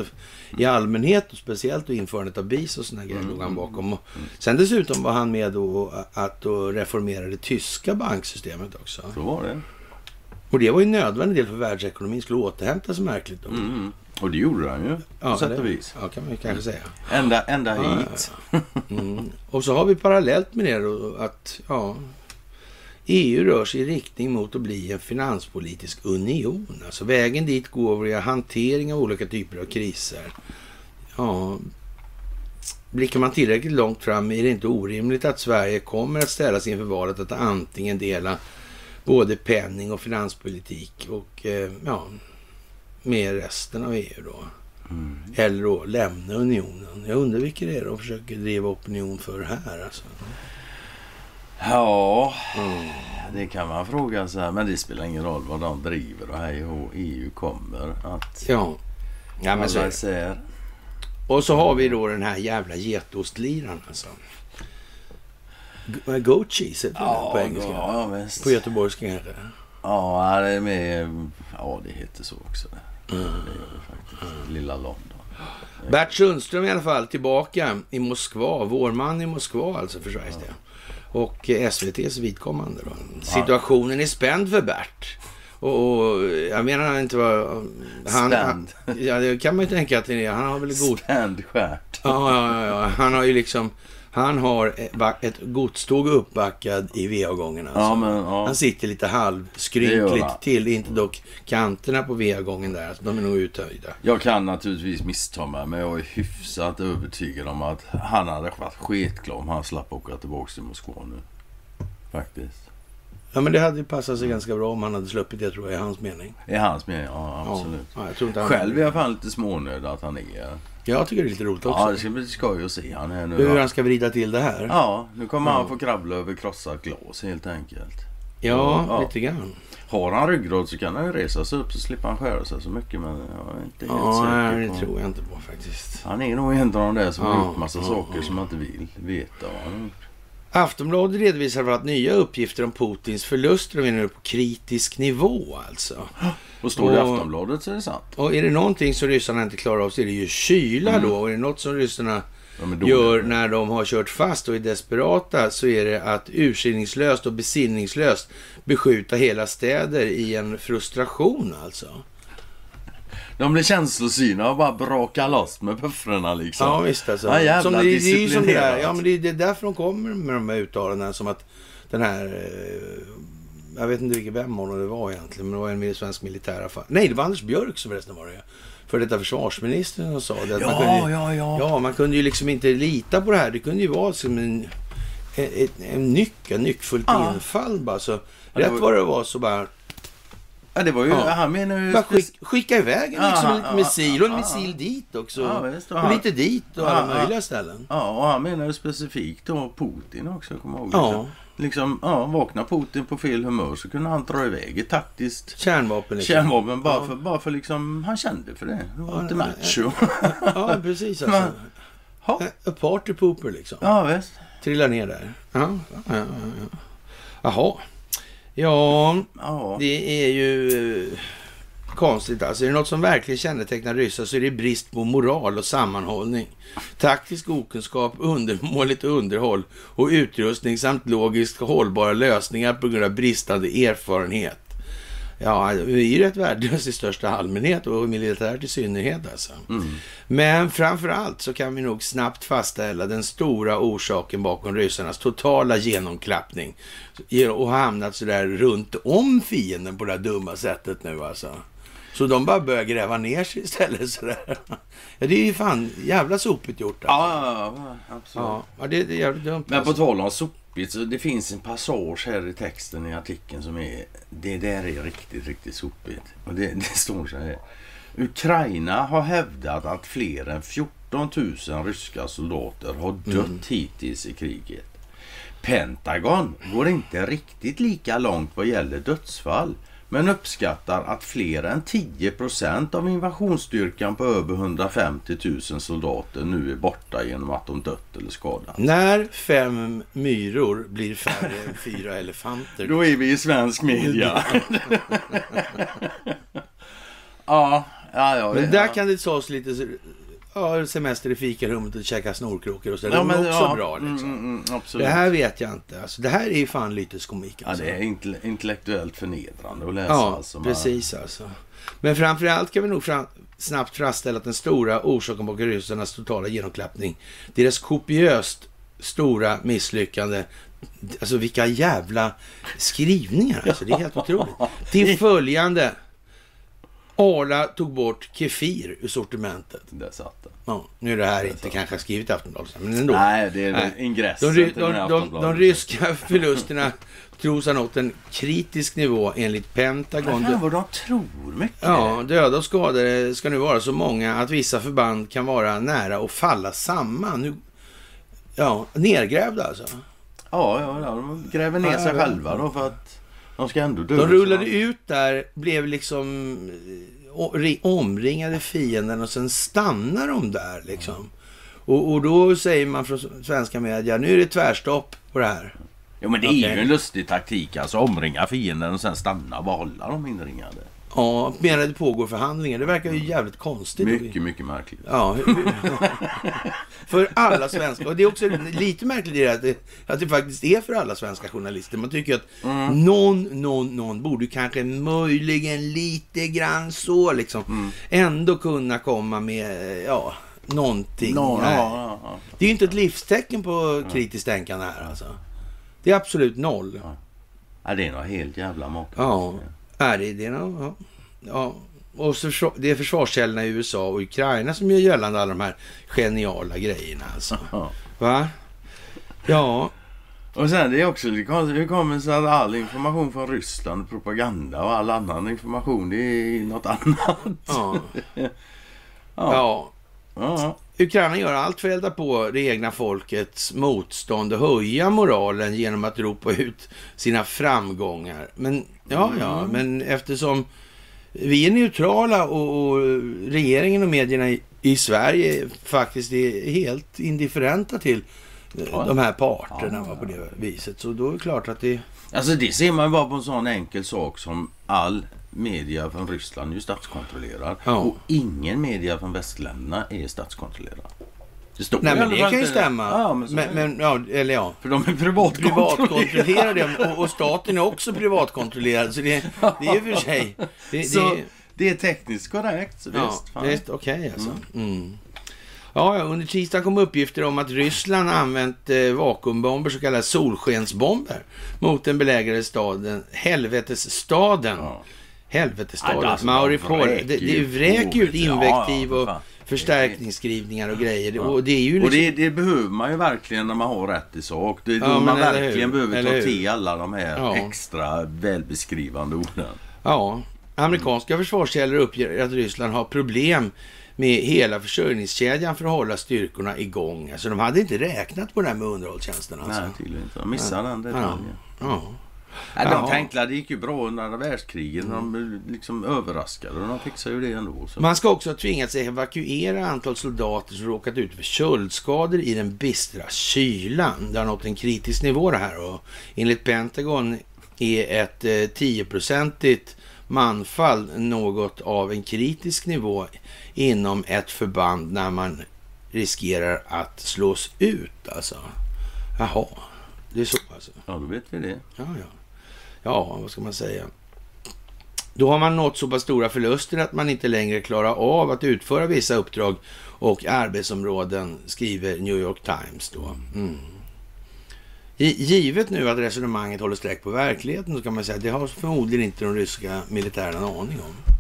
i allmänhet och speciellt då införandet av BIS och sådana grejer Mm, låg han bakom. Och sen dessutom var han med då att då reformera det tyska banksystemet också. Så var det. Och det var ju en nödvändig del för världsekonomin skulle återhämta sig märkligt då. Mm. Och det gjorde han ju. På sätt det- och vis. Ja, kan man ju kanske säga. Ända, ända Ja, hit. Mm. Och så har vi parallellt med det då att ja, EU rör sig i riktning mot att bli en finanspolitisk union. Alltså vägen dit går via hantering av olika typer av kriser. Ja, blickar man tillräckligt långt fram är det inte orimligt att Sverige kommer att ställas inför valet att antingen dela både penning och finanspolitik och eh, ja, med resten av EU då. Mm. Eller då lämna unionen. Jag undrar vilka det är de försöker driva opinion för här alltså. Ja, Mm. det kan man fråga sig. Men det spelar ingen roll vad de driver och hej och EU kommer att Ja. Ja men så är. Och så har vi då den här jävla getostliran alltså. Goat cheese heter det på engelska. Ja. På göteborgska det. Ja, det är med... Ja, det heter så också. Det, det gör det faktiskt. Lilla London. Bert Sundström i alla fall tillbaka i Moskva. Vårman i Moskva alltså för Sveriges del. Och SVTs vidkommande då. Situationen är spänd för Bert. Och, och jag menar inte vad... Han, Spänd. Han, ja, det kan man ju tänka att det är. Han har väl god... Spänd stjärt. Ja, ja, ja, ja. Han har ju liksom... Han har ett godståg uppbackad i V-avgången alltså. Ja, men ja. Han sitter lite halvskrynkligt till. Inte dock kanterna på V-avgången där. Alltså, de är nog uthöjda. Jag kan naturligtvis missta mig, men jag är hyfsat övertygad om att han hade varit skitglad om han slapp åka tillbaka till Moskva nu. Faktiskt. Ja, men det hade ju passat sig ganska bra om han hade sluppit det tror jag, i hans mening. I hans mening, ja absolut. Ja, jag tror inte han... Själv är jag fan lite smånöjd att han är Jag tycker det är lite roligt också. Ja, det ska bli skoj att se han är nu. Hur han ska vrida till det här. Ja, nu kommer Ja. han få krabbla över krossat glas helt enkelt. Ja, Ja. lite grann. Har han ryggrad så kan han ju resa sig upp så slipper han skära sig så mycket. Men jag är inte helt Ja, säker nej, på. det tror jag inte på faktiskt. Han är nog en av de där som har Ja, gjort massa ja, saker ja. som man inte vill veta vad han har gjort. Aftonbladet redovisar för att nya uppgifter om Putins förluster är nu på kritisk nivå alltså. Och står det i Och- Aftonbladet så är det sant. Och är det någonting som ryssarna inte klarar av så är det ju kyla Mm. då. Och är det något som ryssarna dåliga. gör när de har kört fast och är desperata så är det att urskillningslöst och besinningslöst beskjuta hela städer i en frustration alltså. De blir känslosyna och bara brakar loss med puffrarna liksom. Ja visst alltså. Ja, jävla som det, det är ju som det ja men det är, det är därför de kommer med de här uttalandena som att den här eh, jag vet inte vilken vem det var egentligen, men det var en svensk militär affär. Nej, det var Anders Björk som förresten var det. För detta försvarsministern som sa det. Att man Ja, kunde, ja, ja. Ja, man kunde ju liksom inte lita på det här. Det kunde ju vara som en, en, en, nyck, en nyckfullt Ja. infall bara. Så det rätt var- vad det var så bara, Ja, det var ju, Ja. han menar ju... skick, skicka iväg en, liksom, ja, missil och en missil dit också. Ja, visst, och och lite dit och alla möjliga ställen. Ja, och han menar ju specifikt då Putin också, kommer ihåg. Ja. Liksom, ja, vaknar Putin på fel humör så kunde han dra iväg ett taktiskt Kärnvapen liksom. kärnvapen bara, Ja. för, bara för liksom, han kände för det. Det var Ja, lite macho. Ja, precis alltså. Men- Ja. A party pooper liksom. ja, visst. Trillar ner där. Ja, ja, ja, ja. Jaha. Ja, Ja. det är ju eh, konstigt alltså. Är det något som verkligen kännetecknar ryssar så är det brist på moral och sammanhållning. Taktisk okunskap, undermåligt underhåll och utrustning samt logiskt hållbara lösningar på grund av bristande erfarenhet. Ja, vi är rätt värdelösa i största allmänhet och militärt i synnerhet alltså. Men framför allt så kan vi nog snabbt fastställa den stora orsaken bakom ryssarnas totala genomklappning och hamnat sådär runt om fienden på det här dumma sättet nu alltså. Så de bara börjar gräva ner sig istället sådär. Ja, det är ju fan jävla sopigt gjort. Alltså. Ja, absolut. Ja, det, det är jävligt dumt. Men på alltså. tal om sopigt, så det finns en passage här i texten i artikeln som är... Det där är riktigt, riktigt sopigt. Och det, det står så här. Ukraina har hävdat att fler än 14 000 ryska soldater har dött hittills i kriget. Pentagon går inte riktigt lika långt vad gäller dödsfall men uppskattar att fler än 10% av invasionsstyrkan på över 150 000 soldater nu är borta genom att de dött eller skadats. När fem myror blir färre än fyra elefanter. Då är vi i svensk media. ja, ja, ja. Men där kan det tas lite ja, semester i fikarummet och käka snorkrokor och så. Det ja, är men, också ja, bra liksom. Mm, mm, mm, absolut. Det här vet jag inte. Alltså, det här är ju fan lyteskomik. Ja, Alltså. det är inte- intellektuellt förnedrande att läsa. Ja, alltså. Man- precis alltså. Men framförallt kan vi nog fram, snabbt fastställa att den stora orsaken bakom ryssarnas totala genomklappning, deras kopiöst stora misslyckande, alltså vilka jävla skrivningar alltså, det är helt otroligt. Till följande, Arla tog bort Kefir ur sortimentet. Där satt den. Ja, nu är det här inte kanske skrivet i Aftonbladet, men ändå. Nej, det är Nej. ingressen De, de, de, de ryska förlusterna tros ha nått en kritisk nivå enligt Pentagon. Fan vad de tror mycket. Ja, döda och skadade ska nu vara så många att vissa förband kan vara nära att falla samman. Nu, ja, nergrävda alltså. Ja, ja, ja, de gräver ner sig ja, själva då för att de ska ändå dö. De rullade så- ut där, blev liksom ri- omringade fienden och sen stannar de där liksom. Och, och då säger man från svenska media, nu är det tvärstopp på det här. Jo men det är ju en lustig taktik. Alltså omringa fienden och sen stanna och behålla dem inringade. Ja, medan det pågår förhandlingar. Det verkar ju jävligt konstigt. Mycket, mycket märkligt. Ja, för alla svenska. Och det är också lite märkligt det att det, att det faktiskt är för alla svenska journalister. Man tycker att Mm. någon, någon, någon borde kanske möjligen lite grann så liksom Mm. ändå kunna komma med, ja, någonting. Ja, ja, ja. Det är ju inte ett livstecken på kritiskt tänkande här alltså. Det är absolut noll. Ja, det är nog helt jävla makalöst. Ja, är det det? nå- Ja. ja. Och så, det är försvarskällorna i USA och Ukraina som gör gällande alla de här geniala grejerna alltså. Ja. Va? Ja, Och sen det är också lite konstigt. Hur kommer det sig att all information från Ryssland, propaganda och all annan information det är något annat? ja, Ja. ja. ja. Ukraina gör allt för att elda på det egna folkets motstånd och höja moralen genom att ropa ut sina framgångar. Men ja, ja, Mm. men eftersom vi är neutrala och, och regeringen och medierna i, i Sverige faktiskt är helt indifferenta till eh, Ja. de här parterna Ja. va, på det viset. Så då är det klart att det... Alltså det ser man bara på en sån enkel sak som all media från Ryssland är ju statskontrollerad. Ja. Och ingen media från västländerna är statskontrollerad. Det står Nej men det kan ju stämma. Ja, men, men, är men, ja, eller ja. För de är privatkontrollerade. Privatkontrollerade och, och staten är också privatkontrollerad. Så det, det är ju för sig... Det, Så det, det är tekniskt korrekt. Så Ja, visst, är okej alltså. Mm. Ja, ja, under tisdagen kom uppgifter om att Ryssland använt eh, vakuumbomber, så kallade solskensbomber, mot den belägrade staden, helvetesstaden. Ja. Helvetesstaden. Ja, alltså, Mauripol. de Det, det vräker ut. Ja, invektiv ja, för och förstärkningsskrivningar och grejer. Ja. Och det är ju Och liksom... det, det behöver man ju verkligen när man har rätt i sak. Det är då man verkligen hur? behöver Eller ta till alla de här extra välbeskrivande orden. Ja, amerikanska försvarskällor uppger att Ryssland har problem med hela försörjningskedjan för att hålla styrkorna igång. Alltså de hade inte räknat på det här med underhållstjänsten. Alltså. Nej, tydligen inte. De missade den detaljen. Ja. De Ja. tänkte det gick ju bra under andra världskriget. De liksom överraskade och de fixade ju det ändå. Så. Man ska också ha tvingats evakuera antal soldater som råkat ut för köldskador i den bistra kylan. Det har nått en kritisk nivå det här och enligt Pentagon är ett eh, 10-procentigt manfall något av en kritisk nivå inom ett förband när man riskerar att slås ut alltså. Jaha, det är så alltså. Ja, då vet vi det. Ja, ja. Ja, vad ska man säga? Då har man nått så pass stora förluster att man inte längre klarar av att utföra vissa uppdrag och arbetsområden, skriver New York Times då. Mm. Givet nu att resonemanget håller streck på verkligheten så kan man säga att det har förmodligen inte de ryska militärerna en aning om.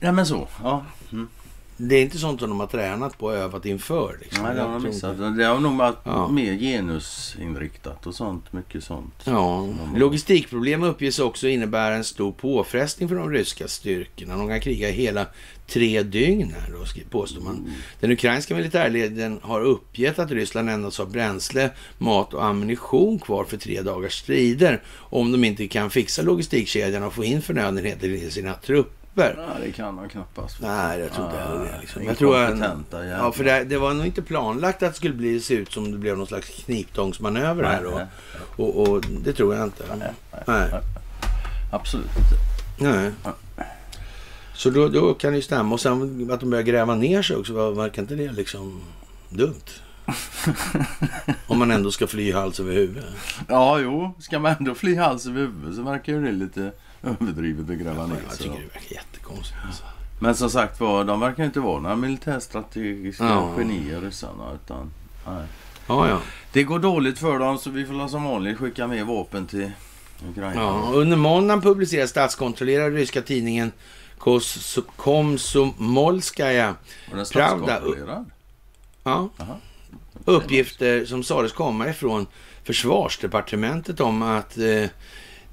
Ja, men så. Ja. Mm. Det är inte sånt som de har tränat på och övat inför. Liksom. Nej, det har de missat. Det har nog varit Ja. mer genusinriktat och sånt. Mycket sånt. Ja, logistikproblem uppges också innebära en stor påfrestning för de ryska styrkorna. De kan kriga hela tre dygn här då, påstår man. Den ukrainska militärledningen har uppgett att Ryssland endast har bränsle, mat och ammunition kvar för tre dagars strider om de inte kan fixa logistikkedjan och få in förnödenheter till sina trupper. Ja, det kan de knappast. Nej, jag tror inte heller det. Liksom. Jag tror jävlar. ja, för det, det var nog inte planlagt att det skulle bli, se ut som det blev någon slags kniptångsmanöver här. Nej, Och, nej. och, och det tror jag inte. nej, Nej. Absolut inte. Nej. Så då, då kan det ju stämma. Och sen att de börjar gräva ner sig också. Verkar inte det liksom dumt? Om man ändå ska fly hals över huvud. Ja, jo. Ska man ändå fly hals över huvud så verkar ju det lite överdrivet att gräva ner Jag tycker det verkar jättekonstigt. Alltså. Men som sagt var, de verkar inte vara några militärstrategiska Ja. genier ryssarna. Utan, nej. Ja, ja. Det går dåligt för dem så vi får som vanligt skicka mer vapen till Ukraina. ja. Under måndagen publicerar statskontrollerade ryska tidningen Komsomolskaja Pravda. ja, uppgifter som sades komma ifrån försvarsdepartementet om att eh,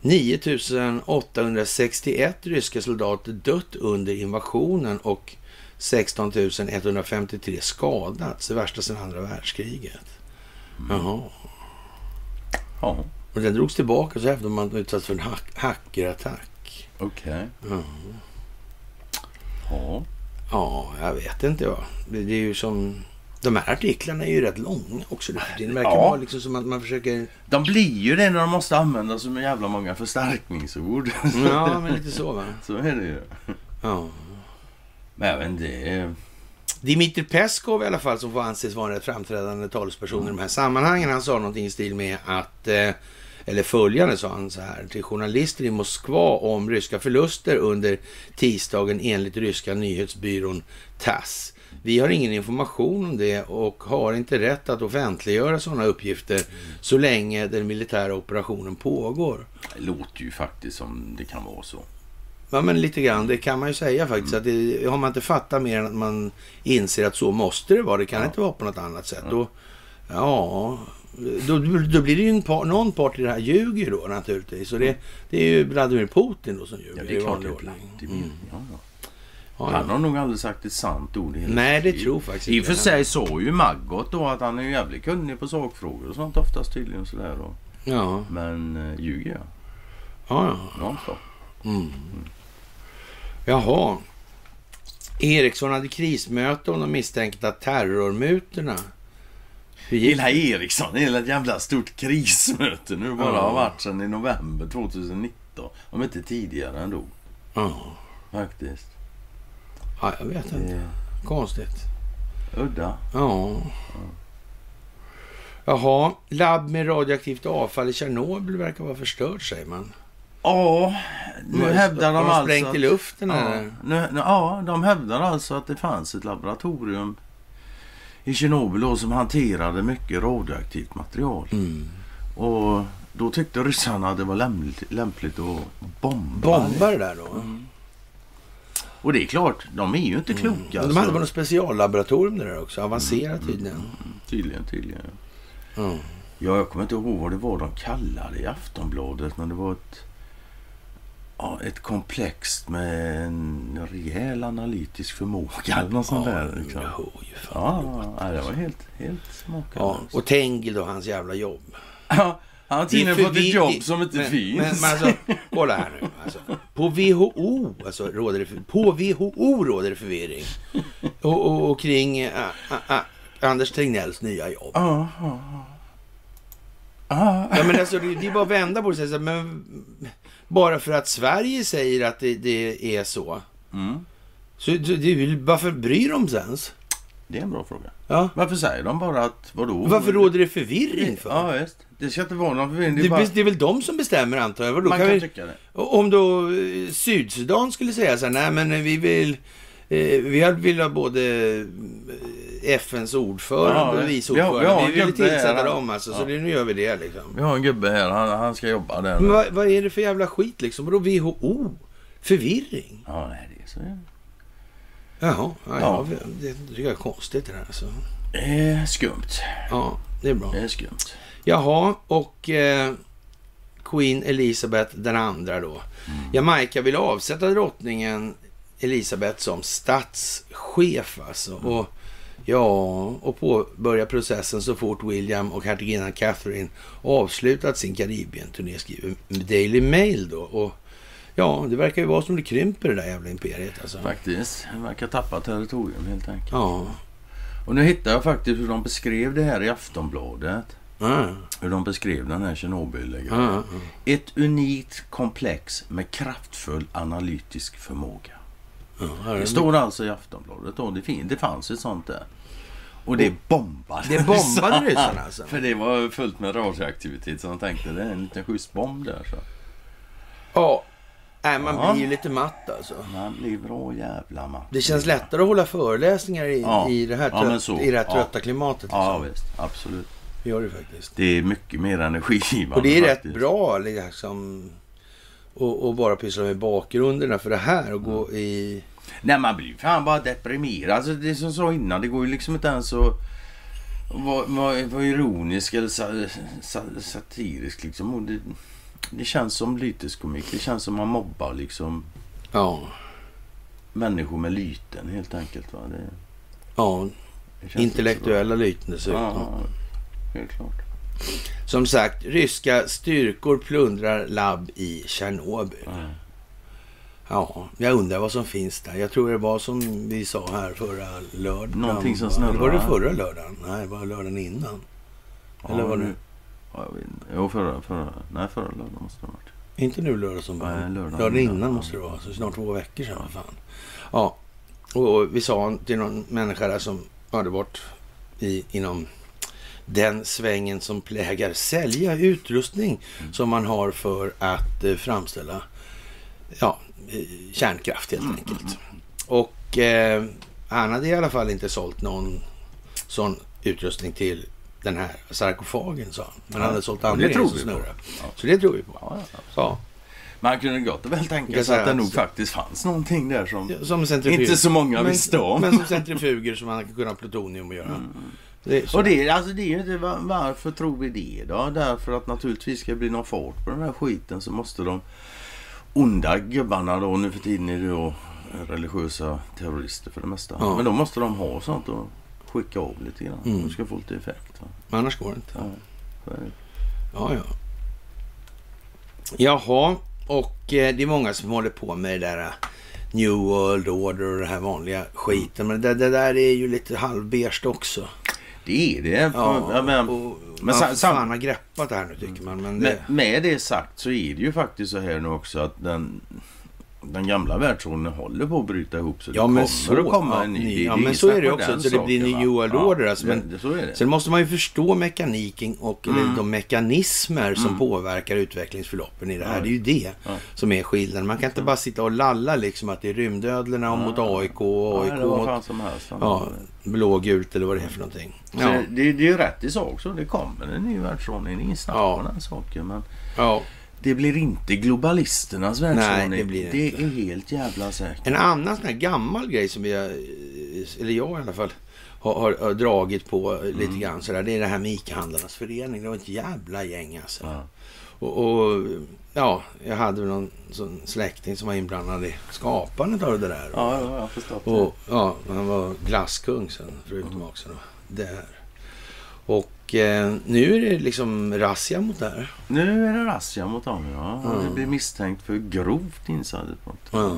9861 ryska soldater dött under invasionen och 16 153 skadats. Det värsta sedan andra världskriget. Jaha. Ja, Och den drogs tillbaka så hävdade man att man utsatts för en hack- hackerattack. okej. Ja. Ja. Ja, jag vet inte. Ja. Det, det är ju som... De här artiklarna är ju rätt långa också. Det verkar Ja. vara liksom som att man försöker... De blir ju det när de måste använda så jävla många förstärkningsord. Ja, men lite så va. så är det ju. Ja. Men jag vet inte. Dimitri Peskov i alla fall, som får anses vara en rätt framträdande talesperson i de här sammanhangen. Han sa någonting i stil med att, eh, eller följande sa han så här till journalister i Moskva om ryska förluster under tisdagen enligt ryska nyhetsbyrån TASS. Vi har ingen information om det och har inte rätt att offentliggöra sådana uppgifter så länge den militära operationen pågår. Det låter ju faktiskt som det kan vara så. Ja, men lite grann. Det kan man ju säga faktiskt. Att det, har man inte fattat mer än att man inser att så måste det vara. Det kan Ja. inte vara på något annat sätt. Då, ja, då, då blir det ju en par, någon part i det här ljuger ju då naturligtvis. Så det, det är ju Vladimir Putin då som ljuger Ja, det i är klart vanlig det ordning. Mm. ja, ja. Ja, Han har nog aldrig sagt ett sant ord i Nej, det tror faktiskt I och för sig så ju Maggot då att han är jävligt kunnig på sakfrågor och sånt oftast tydligen sådär då. Ja, Men äh, ljuger jag? ja, ja. Ja, så. Mm. Jaha. Eriksson hade krismöte om de misstänkta terrormutorna. Gick Hela Eriksson, hela ett jävla stort krismöte nu bara Ja. har varit sedan i november 2019. Om inte tidigare ändå. Ja, Faktiskt. Ja, jag vet inte. Konstigt. udda. Ja. Jaha, labb med radioaktivt avfall i Tjernobyl verkar vara förstört säger man. Ja, nu hävdar de har alltså sprängt i luften Ja, eller? nu, ja, de hävdar alltså att det fanns ett laboratorium i Tjernobyl då som hanterade mycket radioaktivt material. Mm. Och då tyckte ryssarna att det var lämpligt, lämpligt att bomba. Bombar det där då? Mm. Och det är klart, de är ju inte kloka. Mm. De alltså. hade väl något speciallaboratorium där också? Avancerat tydligen. Tydligen, tydligen. Mm. Ja, jag kommer inte ihåg vad det var de kallade i Aftonbladet. Men det var ett, ja, ett komplex med en rejäl analytisk förmåga eller något sånt där. Liksom. Ja, ja, det var helt, helt smakande. Ja, och Tengil då, hans jävla jobb. Han har är fått ett jobb som inte men, finns. Men, men alltså, kolla här nu. Alltså, på WHO, alltså, råder det, för- på WHO råder det förvirring. Och, och, och kring äh, äh, äh, Anders Tegnells nya jobb. Ja, ja, ja. Ja, Ja, men alltså, det, det är bara att vända på det. och säga Men, bara för att Sverige säger att det, det är så. Mm. så det, varför bryr de sig ens? Det är en bra fråga. Ja. Varför säger de bara att vadå? Varför råder det förvirring för? Ja, visst. Det ska inte vara någon förvirring. Det Det, är bara... det är väl de som bestämmer antar jag. Vadå, Man kan kan vi, tycka det. Om då eh, Sydsudan skulle säga så här, nej men vi vill, eh, vi har- vill ha både eh, FNs ordförande Ja, och vice vi har- vi ordförande. har Vi, vill tillsätta här. dem alltså, så Ja. det, nu gör vi det liksom. Vi har en gubbe här, han, han ska jobba där. Men vad, vad är det för jävla skit liksom? Vadå WHO? Förvirring? Ja, nej, det är så. Jaha, ja, ja. Det tycker jag är konstigt det där alltså. Är skumt. Ja, det är bra. Det är skumt. Jaha, och eh, Queen Elizabeth den andra då. Jamaica vill avsätta drottningen Elizabeth som statschef alltså. Och, ja, och påbörja processen så fort William och hertiginnan Catherine avslutat sin Karibien-turné skriver Daily Mail då. Och ja, det verkar ju vara som det krymper det där jävla imperiet alltså. Faktiskt. Han verkar tappa territorium helt enkelt. Ja. Och nu hittar jag faktiskt hur de beskrev det här i Aftonbladet. Ja, Hur de beskrev den här tjernobyl ja. Ett unikt komplex med kraftfull analytisk förmåga. ja, Det står alltså i Aftonbladet då. Det, fin- det fanns ett sånt där. Och det bombade Det bombade ryssarna alltså? För det var fullt med radioaktivitet så de tänkte det är en liten bomb där. Så. Ja. Nej, man Ja. blir ju lite matt alltså. Man blir bra jävla matt. Det känns lättare att hålla föreläsningar i, Ja. i, det, här Ja, trött, så. i det här Ja. trötta klimatet. Ja Liksom. visst, absolut. Det gör det faktiskt. Det är mycket mer energigivande. Och det är faktiskt. rätt bra liksom. Och, och bara pyssla med bakgrunderna för det här och gå i... Nej man blir ju fan bara deprimerad. Alltså det är som jag sa innan, det går ju liksom inte ens att vara vara- vara ironisk eller sa, sa, satirisk liksom. Och det, det känns som lyteskomik. Det känns som man mobbar liksom Ja. människor med lyten helt enkelt. Va? Det, Ja, det intellektuella lyten dessutom. Ja, helt klart. Som sagt, ryska styrkor plundrar labb i Tjernobyl. Ja. Ja, jag undrar vad som finns där. Jag tror det var som vi sa här förra lördagen. Någonting som snurrar. Var det förra lördagen? Nej, det var lördagen innan. Eller var det? nu- Ja, jag vet inte. Jo, förra, förra, nej, förra lördagen måste det ha varit. Inte nu lördag som var. Lördagen lördagen innan. måste det vara. Så snart två veckor sedan. Fan. Ja, och vi sa till någon människa där som hade varit i, inom den svängen som plägar sälja utrustning Mm. som man har för att eh, framställa ja, eh, kärnkraft Mm, helt enkelt. Och eh, han hade i alla fall inte sålt någon sån utrustning till den här sarkofagen sa han. Men han hade sålt andra det grejer tror som. Ja. Så det tror vi på. Ja, ja. Man kunde gott och väl tänka sig att det nog att- faktiskt fanns någonting där som Som inte så många men, visste om. Men som centrifuger som man kan kunna ha plutonium och göra. Det är så. Och det, alltså det är ju inte, var- varför tror vi det då? Därför att naturligtvis ska det bli någon fart på den här skiten så måste de onda gubbarna då, nu för tiden är det då religiösa terrorister för det mesta. Ja. Men då måste de ha sånt och skicka av lite grann. Mm. De ska få lite effekt. Va? Annars går det inte. Ja, det. Ja, ja. Jaha, och eh, det är många som håller på med det där eh, New World Order och det här vanliga skiten. Men det, det där är ju lite halvbeige också. Det är det. Ja, Ja, men, och men sam- sam- fan har greppat det här nu tycker man. Men det, med, med det sagt så är det ju faktiskt så här nu också att den, den gamla världsordningen håller på att bryta ihop. Så Ja, det men kommer så- att komma ja, en ny. Det- ja, men så är det också, så det blir New? World Order, alltså, men- det- så är det. Sen måste man ju förstå mekaniken och Mm. de mekanismer som påverkar utvecklingsförloppen i det här. Ja. Det är ju det Ja. som är skillnaden. Man kan inte bara sitta och lalla liksom att det är rymdödlorna mot AIK och Ja, AIK mot ja, blågult eller vad det är för någonting. Ja, det, det är ju rätt i sak så. Det kommer en ny världsordning. Det är ingen snack Ja. på den saken. Men ja. Det blir inte globalisternas världsordning. det blir det det inte. är helt jävla säkert. En annan sån här gammal grej som har, eller jag i alla fall, har, har, har dragit på lite Mm. grann sådär. Det är det här med ICA-handlarnas förening. Det var ett jävla gäng alltså. Ja. Och, och ja, jag hade någon sån släkting som var inblandad i skapandet av det där. Ja, ja, jag förstått det. Och ja, han var glasskung sen förutom också då. Där. Och eh, nu är det liksom razzia mot det här. Nu är det razzia mot dem. Ja. Ja. Det blir misstänkt för grovt insiderbrott. Ja.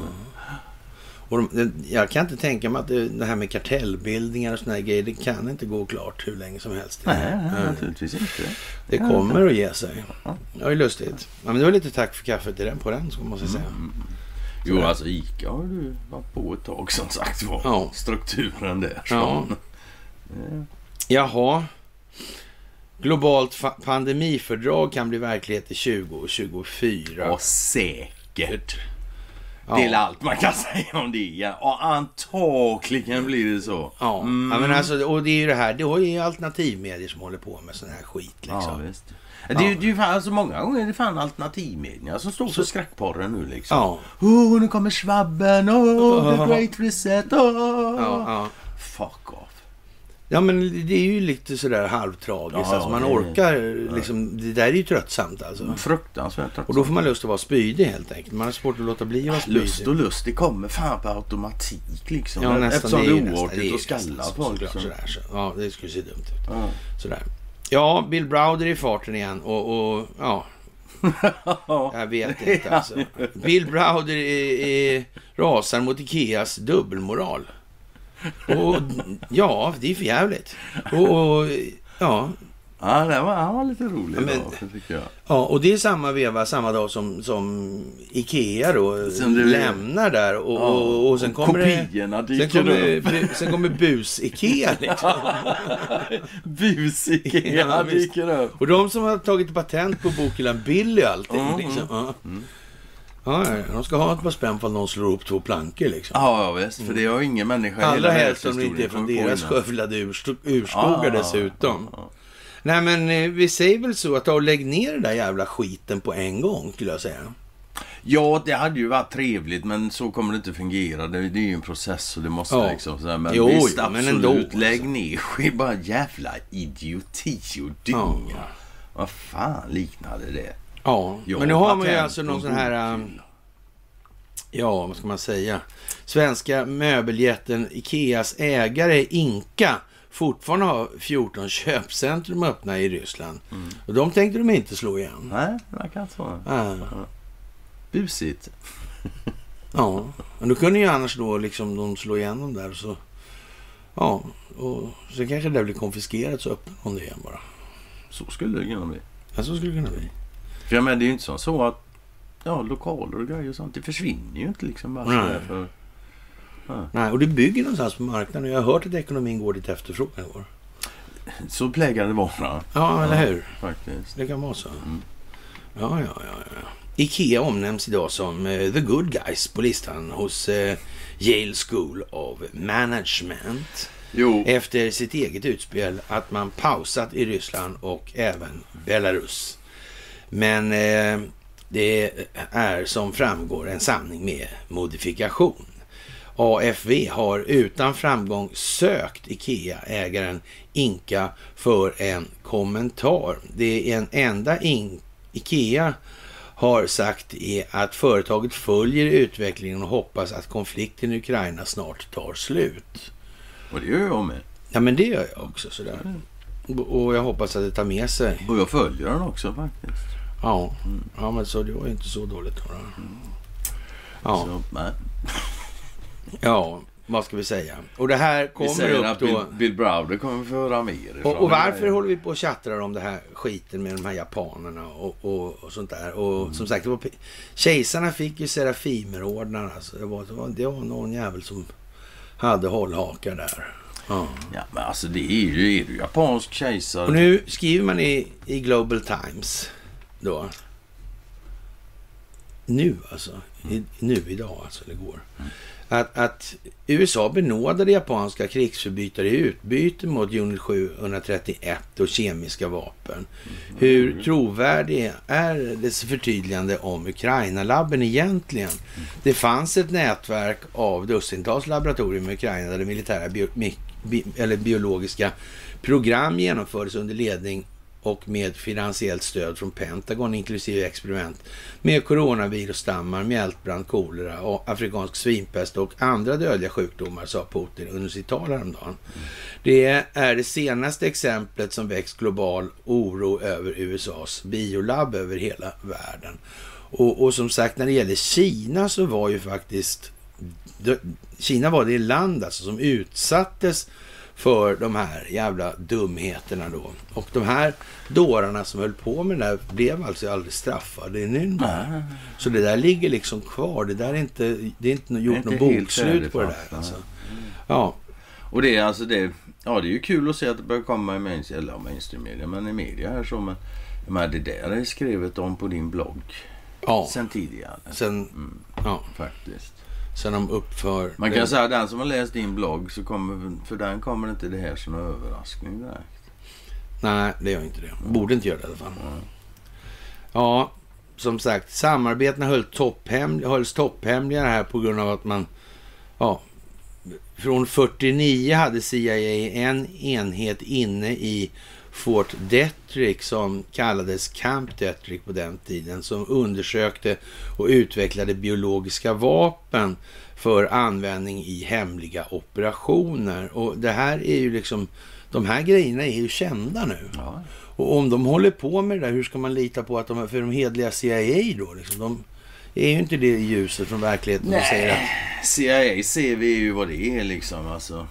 Och de, jag kan inte tänka mig att det, det här med kartellbildningar och såna här grejer, det kan inte gå klart hur länge som helst. Nej, nej, Ja. naturligtvis inte. Det kommer att ge sig. Ja. Det var ju lustigt. Ja, men det var lite tack för kaffet i den, på den, ska man säga. Jo, alltså ICA har du varit på ett tag som sagt var. Ja. Strukturen där. Ja. Så. Ja. Jaha. Globalt pandemifördrag kan bli verklighet i 2024. Ja, säkert. Ja. Det är allt man kan säga om det. Ja. Och antagligen blir det så. Ja, Mm. ja men alltså, och det är ju det här, det är ju alternativmedier som håller på med sån här skit Ja, liksom. visst. Det är, ju- det är fan, alltså många gånger är det fan alternativmedia som står för skräckporren nu liksom. Ja, Oh, nu kommer svabben, oh, the great reset, oh. ja, ja. Fuck off. Ja men det är ju lite sådär halvtragiskt. Ja, alltså man orkar liksom, det där är ju tröttsamt alltså. Fruktansvärt. Och då får man lust att vara spydig helt enkelt. Man har svårt att låta bli att vara spydig. Lust och lust, det kommer fan på automatik liksom. Ja, nästan. Eftersom det är oartigt att skalla folk. Så. Sådär, så. Ja, det skulle se dumt ut. Ja. Sådär. Ja, Bill Browder i farten igen och, och ja, jag vet inte alltså. Bill Browder är, är, rasar mot Ikeas dubbelmoral. Och ja, det är för jävligt. Och, och ja, Ja, det var, han var lite rolig Ja, men- idag, det. Ja, och det är samma veva, samma dag som, som Ikea då Som det- lämnar där och, och, och sen kommer det... Kopiorna Sen dyker kommer, upp. sen kommer bus-Ikea liksom. Bus-Ikea Ja, dyker upp. Och de som har tagit patent på bokhyllan Billy och allting. Mm, liksom. ja. Ja, ja, de ska ha ett par spänn för att någon slår upp två plankor liksom. Ja, ja, visst. För det har ju ingen människa i Allra helst om det inte är från deras skövlade urskogar dessutom. Ja, ja, Nej men eh, vi säger väl så att och lägg ner den där jävla skiten på en gång skulle jag säga. Ja, det hade ju varit trevligt men så kommer det inte fungera. Det, det är ju en process och det måste Ja. liksom sådär. Men Jo, visst, jo, men absolut. ändå, Lägg alltså. ner skit. Bara jävla idioti och Ja. dynga. Vad fan liknade det? Ja, Jag men nu har man ju alltså någon sån här... um, Ja, vad ska man säga? Svenska möbeljätten Ikeas ägare Inka fortfarande har 14 köpcentrum öppna i Ryssland. Mm. Och de tänkte de inte slå igen. Nej, det verkar inte så. Ah. Busigt. Ja, men då kunde ju annars då liksom de slå igenom där och så... Ja, och så kanske det blir konfiskerat så öppnar de det igen bara. Så skulle det kunna bli. Ja, så skulle det kunna bli. För jag menar, det är ju inte som så att ja, lokaler och grejer och sånt, det försvinner ju inte liksom bara Nej. för... Nej, och det bygger någonstans på marknaden. Jag har hört att ekonomin går dit efterfrågan går. Så plägar det vara Ja, eller hur? faktiskt. Det kan vara så. Mm. Ja, ja, ja, ja. Ikea omnämns idag som eh, the good guys på listan hos eh, Yale School of Management. Jo, Efter sitt eget utspel att man pausat i Ryssland och även Belarus. Men eh, det är som framgår en sanning med modifikation. AFV har utan framgång sökt Ikea-ägaren Inka för en kommentar. Det är en enda in Ikea har sagt är att företaget följer utvecklingen och hoppas att konflikten i Ukraina snart tar slut. och det gör jag med. Ja, men det gör jag också sådär. Och jag hoppas att det tar med sig. Och jag följer den också faktiskt. Ja, ja men så det var ju inte så dåligt då. då. Ja, Så, ja, vad ska vi säga? Och det här Vi kommer säger att upp Bill, då. Bill Browder kommer få höra mer Och, och varför håller vi på och tjattrar om det här skiten med de här japanerna och, och, och sånt där? Och Mm. som sagt, det var, kejsarna fick ju Serafimerordnar. Alltså. Det, var, det, var, det var någon jävel som hade hållhakar där. Ja. Ja, men alltså det är ju, är du japansk kejsare. Och nu skriver man i, i Global Times då. Nu alltså. I, nu idag alltså, eller igår. Att, att USA benådade japanska krigsförbrytare i utbyte mot Unit 731 och kemiska vapen. Hur trovärdig är dess förtydligande om Ukraina-labben egentligen? Det fanns ett nätverk av dussintals laboratorier i Ukraina där det militära bio, bi, eller biologiska program genomfördes under ledning och med finansiellt stöd från Pentagon inklusive experiment med coronavirusstammar, mjältbrand, kolera och afrikansk svinpest och andra dödliga sjukdomar, sa Putin under sitt tal häromdagen. Det är det senaste exemplet som väckt global oro över USAs biolabb över hela världen. Och, och som sagt, när det gäller Kina så var ju faktiskt Kina var det land alltså som utsattes för de här jävla dumheterna då. Och de här dårarna som höll på med det där blev alltså aldrig straffade i Nürnberg. Så det där ligger liksom kvar. Det där är inte, det är inte gjort inte något bokslut på det där. Alltså. Ja, Och det är alltså det. Ja, det är ju kul att se att det börjar komma i mainstream, eller mainstream media, men i media här så. Men, men det där är skrivet om på din blogg ja. sen tidigare. Sen, ja, Faktiskt. Sen de uppför... Man kan säga att den som har läst din blogg så kommer, för den kommer inte det här som en överraskning direkt. Nej, det gör inte det. Borde inte göra det i alla fall. Ja, som sagt, samarbetena höll topphem, hölls topphemliga här på grund av att man... Ja, från 49 hade CIA en enhet inne i Fort Detrick som kallades Camp Detrick på den tiden som undersökte och utvecklade biologiska vapen för användning i hemliga operationer. Och det här är ju liksom, de här grejerna är ju kända nu. Ja. Och om de håller på med det där, hur ska man lita på att de, för de hedliga CIA då, liksom, de är ju inte det ljuset från verkligheten. De säger att, CIA ser vi ju vad det är liksom. Alltså.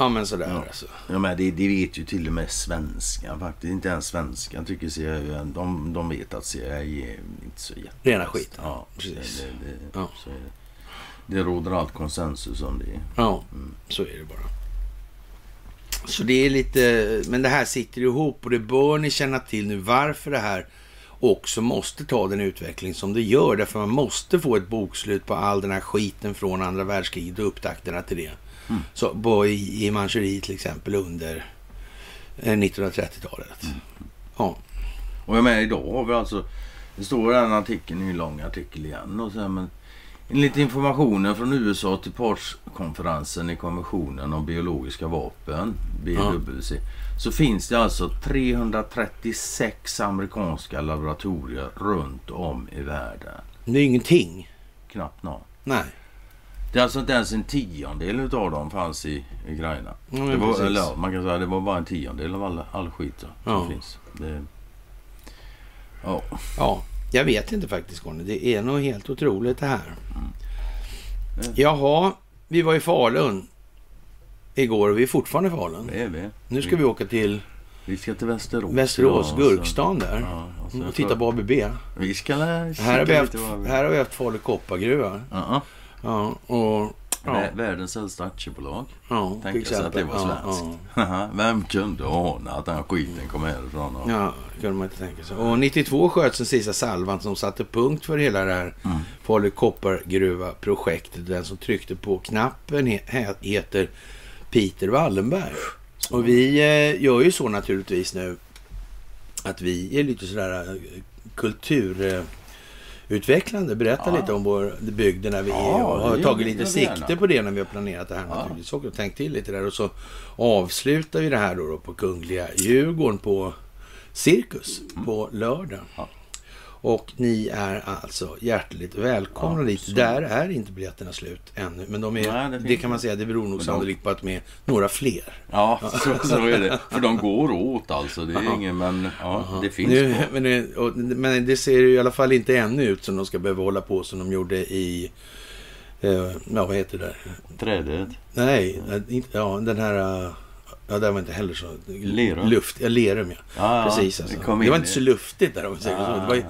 Ja men sådär Ja. alltså. Ja, men det, det vet ju till och med svenskan faktiskt. Inte ens svenskan tycker CIA. De, de vet att CIA är inte så jätte... Rena skit. Ja, Precis. Det, det, Ja. Så är det. det råder allt konsensus om det. Ja, så är det bara. Så det är lite, men det här sitter ihop och det bör ni känna till nu varför det här också måste ta den utveckling som det gör. Därför man måste få ett bokslut på all den här skiten från andra världskriget och upptakterna till det. Så på, i, i Manchuriet till exempel under eh, 1930-talet. Ja, Och jag menar idag har vi alltså... Det står den artikeln, en lång artikel igen. Och så här, men enligt informationen från USA till partskonferensen i konventionen om biologiska vapen, BWC, så finns det alltså 336 amerikanska laboratorier runt om i världen. det är ingenting. Knappt någon. Nej. Det är alltså inte ens en tiondel utav dem fanns i Ukraina. Ja, det var, eller, ja, man kan säga att det var bara en tiondel av all, all skit som Ja. finns. Det, ja. Ja, jag vet inte faktiskt Conny. Det är nog helt otroligt det här. Jaha, vi var i Falun igår och vi är fortfarande i Falun. Det är vi. Nu ska vi åka till Vi ska till Västerås. Västerås, Ja, Gurkstan där. Ja, och så Och titta på ABB. Vi ska Här har vi haft, vi- här har vi haft Falu koppargruva. Ja, Ja, och... Ja, Vä- Världens äldsta aktiebolag. ja Tänka sig att det var Ja, svenskt. ja. Vem kunde ana att den skiten kom härifrån? Och... Ja, det kunde man inte tänka sig. Och 92 sköts den sista salvan som satte punkt för hela det här Mm. Falu koppargruva-projektet. Den som tryckte på knappen he- heter Peter Wallenberg. Och vi eh, gör ju så naturligtvis nu att vi är lite sådär eh, kulturutvecklande. Berättar Ja. lite om vår bygd där vi Ja, är och har tagit lite gärna. sikte på det när vi har planerat det här Ja. naturligtvis. Och tänkt till lite där. Och så avslutar vi det här då, då på Kungliga Djurgården på Cirkus på lördag. Mm. Ja. Och ni är alltså hjärtligt välkomna Ja, dit. så- Där är inte biljetterna slut ännu. Men de är, Nej, det det, kan man säga, det beror nog de- sannolikt på att de är några fler. Ja, så, så är det. För de går åt alltså. Det är Ja. ingen, men ja, det finns Nu, men, det, och, men det ser ju i alla fall inte ännu ut som de ska behöva hålla på som de gjorde i... Eh, ja, vad heter det? Trädet. Nej, eh, inte, ja, den här... Ja, det var inte heller så... Lerum. Luft, ja, Lerum ja. Ja, Precis alltså. det Det, var inte så luftigt där om vi säger så. Det var ju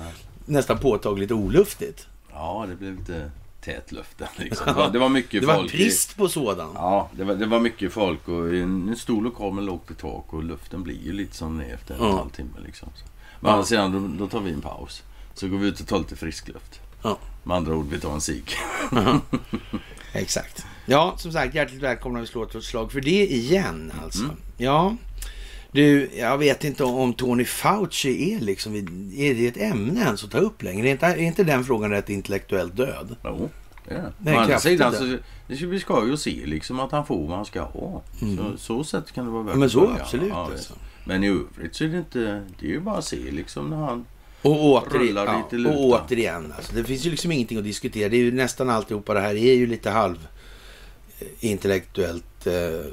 nästan påtagligt oluftigt. Ja, det blev lite tät luften liksom. Det var, det var mycket Det var folk. brist på sådan. Ja, det var, det var mycket folk och en, en stor lokal med lågt i tak och luften blir ju lite som efter en Ja. halvtimme liksom. Så. Men ja. sedan då, då tar vi en paus. Så går vi ut och tar lite frisk luft. Ja. Med andra ord, vi tar en cigg. Exakt. Ja, som sagt, hjärtligt välkomna. Vi slår ett slag för det igen alltså. Ja, du, jag vet inte om Tony Fauci är liksom, är det ett ämne ens att ta upp längre? Är inte, är inte den frågan rätt intellektuellt död? Jo, det är Å andra kraftigt sidan så det ska, vi ska ju se liksom att han får vad han ska ha. Så, så sätt kan det vara värt Men att så absolut Ja, alltså. Men i övrigt så är det inte... Det är ju bara att se liksom när han... Och, åter, Rullar ja, och återigen, alltså, det finns ju liksom ingenting att diskutera. Det är ju nästan alltihopa det här är ju lite halv intellektuellt eh,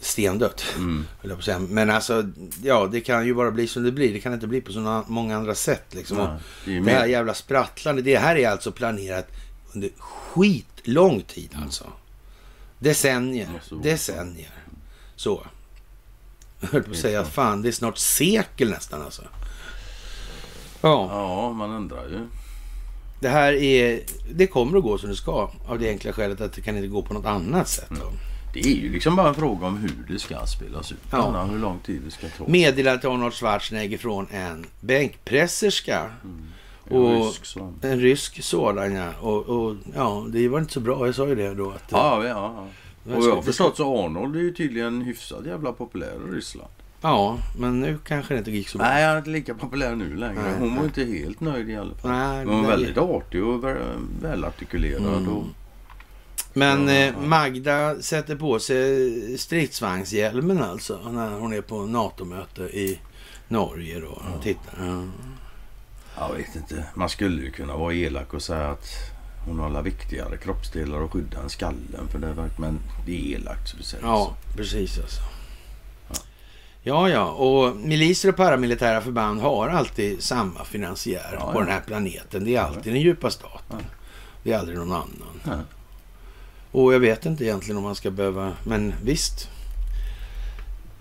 stendött. Mm. Men alltså, ja, det kan ju bara bli som det blir. Det kan inte bli på så många andra sätt. Liksom. Och det det här jävla sprattlande, det här är alltså planerat under skitlång tid alltså. Decennier. Ja, så. Decennier. Så. Jag höll på att säga, fan, det är snart sekel nästan alltså. Ja, Ja, man undrar ju. Det här är, det kommer att gå som det ska. Av det enkla skälet att det kan inte gå på något annat sätt. Då. Det är ju liksom bara en fråga om hur det ska spelas ut. Ja. Anna, Hur lång tid det ska ta. Meddelar till Arnold Schwarzenegger från en bänkpresserska. En och- rysk sån. En rysk sådan ja. Och, och ja, det var inte så bra. Jag sa ju det då. Att, Ja, ja, ja. Och jag har förstått så Arnold är ju tydligen hyfsat jävla populär i Ryssland. Ja, men nu kanske det inte gick så bra. Nej, han är inte lika populär nu längre. Nej, Hon var nej. inte helt nöjd i alla fall. Nej, hon var det- väldigt artig och väl- välartikulerad. Mm. Och, Men Ja, eh. Magda sätter på sig stridsvagnshjälmen alltså. När hon är på NATO-möte i Norge då. Ja. Tittar. Ja. jag vet inte. Man skulle ju kunna vara elak och säga att hon har alla viktigare kroppsdelar att skydda än skallen. För det är, verk- men det är elakt så vi säger Ja, precis alltså. Ja, ja, och miliser och paramilitära förband har alltid samma finansiär Ja, på ja. den här planeten. Det är alltid den djupa staten. Det är aldrig någon annan. Och jag vet inte egentligen om man ska behöva, men visst.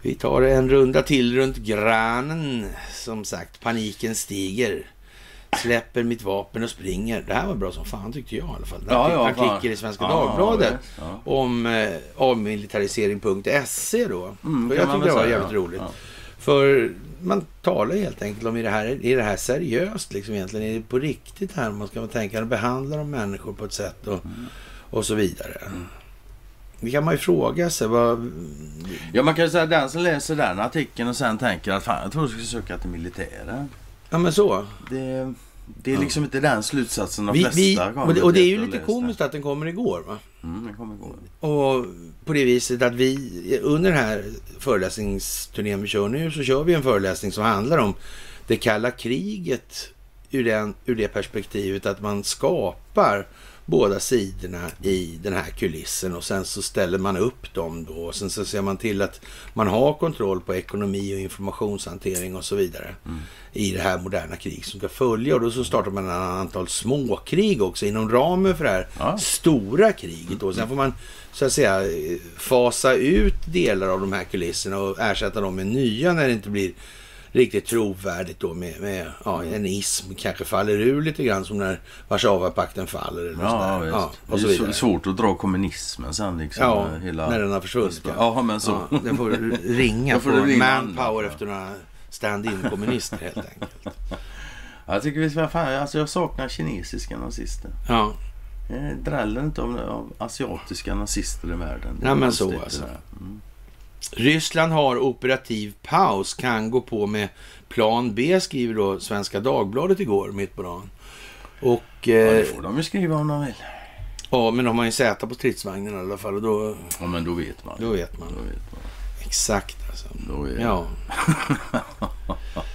Vi tar en runda till runt granen. Som sagt, paniken stiger. Släpper mitt vapen och springer. Det här var bra som fan tyckte jag i alla fall. En Ja, ja, artikel i Svenska Ja, Dagbladet ja. om eh, avmilitarisering.se då. Mm, och jag tyckte det var jävligt roligt. För man talar helt enkelt om, är det här, är det här seriöst liksom egentligen? Är det på riktigt här? Man ska tänka, behandla de människor på ett sätt och, Mm. och så vidare. Det kan man ju fråga sig. Vad, Ja, man kan ju säga den som läser den artikeln och sen tänker att fan, jag tror jag ska söka till militären. Ja men så. Det, det är Ja. liksom inte den slutsatsen de Vi, flesta vi, och, det, och det är ju lite komiskt att den kommer igår va? Mm, den kommer igår. Och på det viset att vi under den här föreläsningsturnén vi kör nu så kör vi en föreläsning som handlar om det kalla kriget ur, den, ur det perspektivet att man skapar båda sidorna i den här kulissen och sen så ställer man upp dem då och sen så ser man till att man har kontroll på ekonomi och informationshantering och så vidare mm. i det här moderna krig som ska följa och då så startar man ett antal småkrig också inom ramen för det här ja. stora kriget och sen får man så att säga fasa ut delar av de här kulisserna och ersätta dem med nya när det inte blir riktigt trovärdigt då med, med ja, en ism kanske faller ur lite grann som när Warszawapakten faller. Eller ja, ja, och så det är svårt att dra kommunismen sen liksom. Ja, hela... när den har försvunnit. Ja, men så. Ja, den får ringa på manpower efter några stand-in kommunister helt enkelt. Jag tycker vi ska, fan, alltså jag saknar kinesiska nazister. Ja. Jag dräller inte av, av asiatiska nazister i världen. Nej men så alltså. Mm. Ryssland har operativ paus, kan gå på med plan B, skriver då Svenska Dagbladet igår, mitt på dagen. Och, eh, ja, det får de ju skriva om de vill. Ja, men de har ju Z på stridsvagnen i alla fall. Och då, ja, men då vet man. Då vet man. Då vet man. Exakt alltså. Då är... Ja.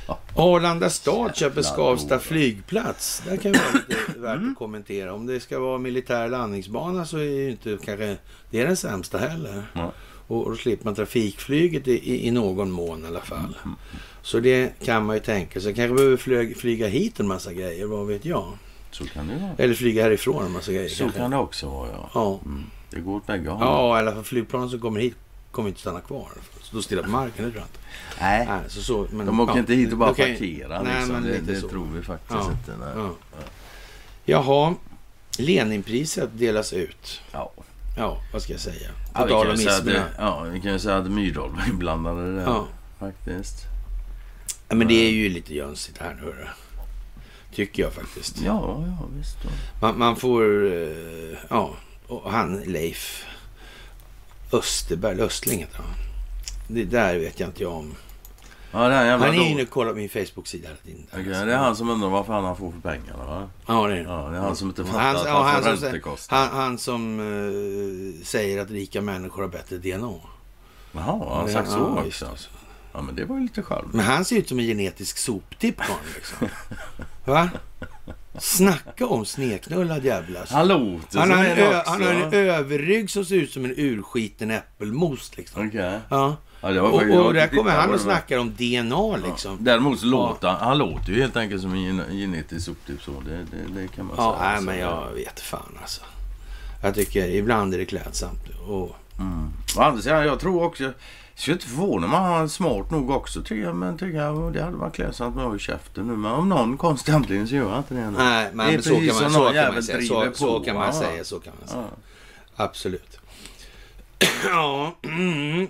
Arlanda stad köper Skavsta flygplats. Där kan vara lite värt att kommentera. Om det ska vara militär landningsbana så är ju inte kanske det är den sämsta heller. Ja. Och då slipper man trafikflyget i, i, någon mån i alla fall. Mm. Så det kan man ju tänka sig. Kanske behöver flyg, flyga hit en massa grejer, vad vet jag. Så kan det vara. Eller flyga härifrån en massa grejer. Så kanske. kan det också vara, ja. ja. Mm. Det går åt bägge håll. Ja, i alla fall flygplanen som kommer hit kommer inte stanna kvar. Stå stilla på marken, det tror jag inte. Nej, nej så, så, men, de åker ja, inte hit och bara okay. parkera. Nej, liksom. det, det tror vi faktiskt ja, inte. Nej. Ja. Jaha, Leninpriset delas ut. Ja. Ja, vad ska jag säga? På ja, tal om ismerna. Ja, vi kan ju säga att Myrdal var inblandad i det. Ja. Faktiskt. Ja, men det är ju lite jönsigt här nu. Tycker jag faktiskt. Ja, ja visst. Man, man, får... Eh, ja, och han Leif Österberg, Östling heter han. Det där vet jag inte jag om. Ja, han är inne och kollar på min Facebook-sida hela tiden. Det är han som undrar varför han får för pengarna va? Ja, det är det. Ja, det är han som inte fattar han, att han, han, som, kostar. han, han som uh, säger att rika människor har bättre DNA. Jaha, har han sagt så ja, också? Alltså. Ja, men det var ju lite själv. Men han ser ut som en genetisk soptipp liksom. Va? Snacka om sneknullad jävla. Han låter han har, en, han har en överrygg som ser ut som en urskiten äppelmos. Liksom. Okay. Ja. Ja, och, och, och där kommer han och snackar om DNA liksom. Ja. Däremot så låter han, han låter ju helt enkelt som en genetisk soptyp så. Det, det, det kan man ja, säga. Nej, men jag vet fan alltså. Jag tycker ibland är det klädsamt. Och... Mm. Å andra sidan, jag tror också... Jag skulle inte förvåna mig om han är smart nog också tycker jag. Men tycker jag, det hade varit klädsamt med ha käften nu. Men om någon konstig anledning så gör han inte det. Nu. Nej, men, men så, kan man, så, kan man säga. Så, så, kan man säga. Så kan man säga. Absolut. ja. Mm.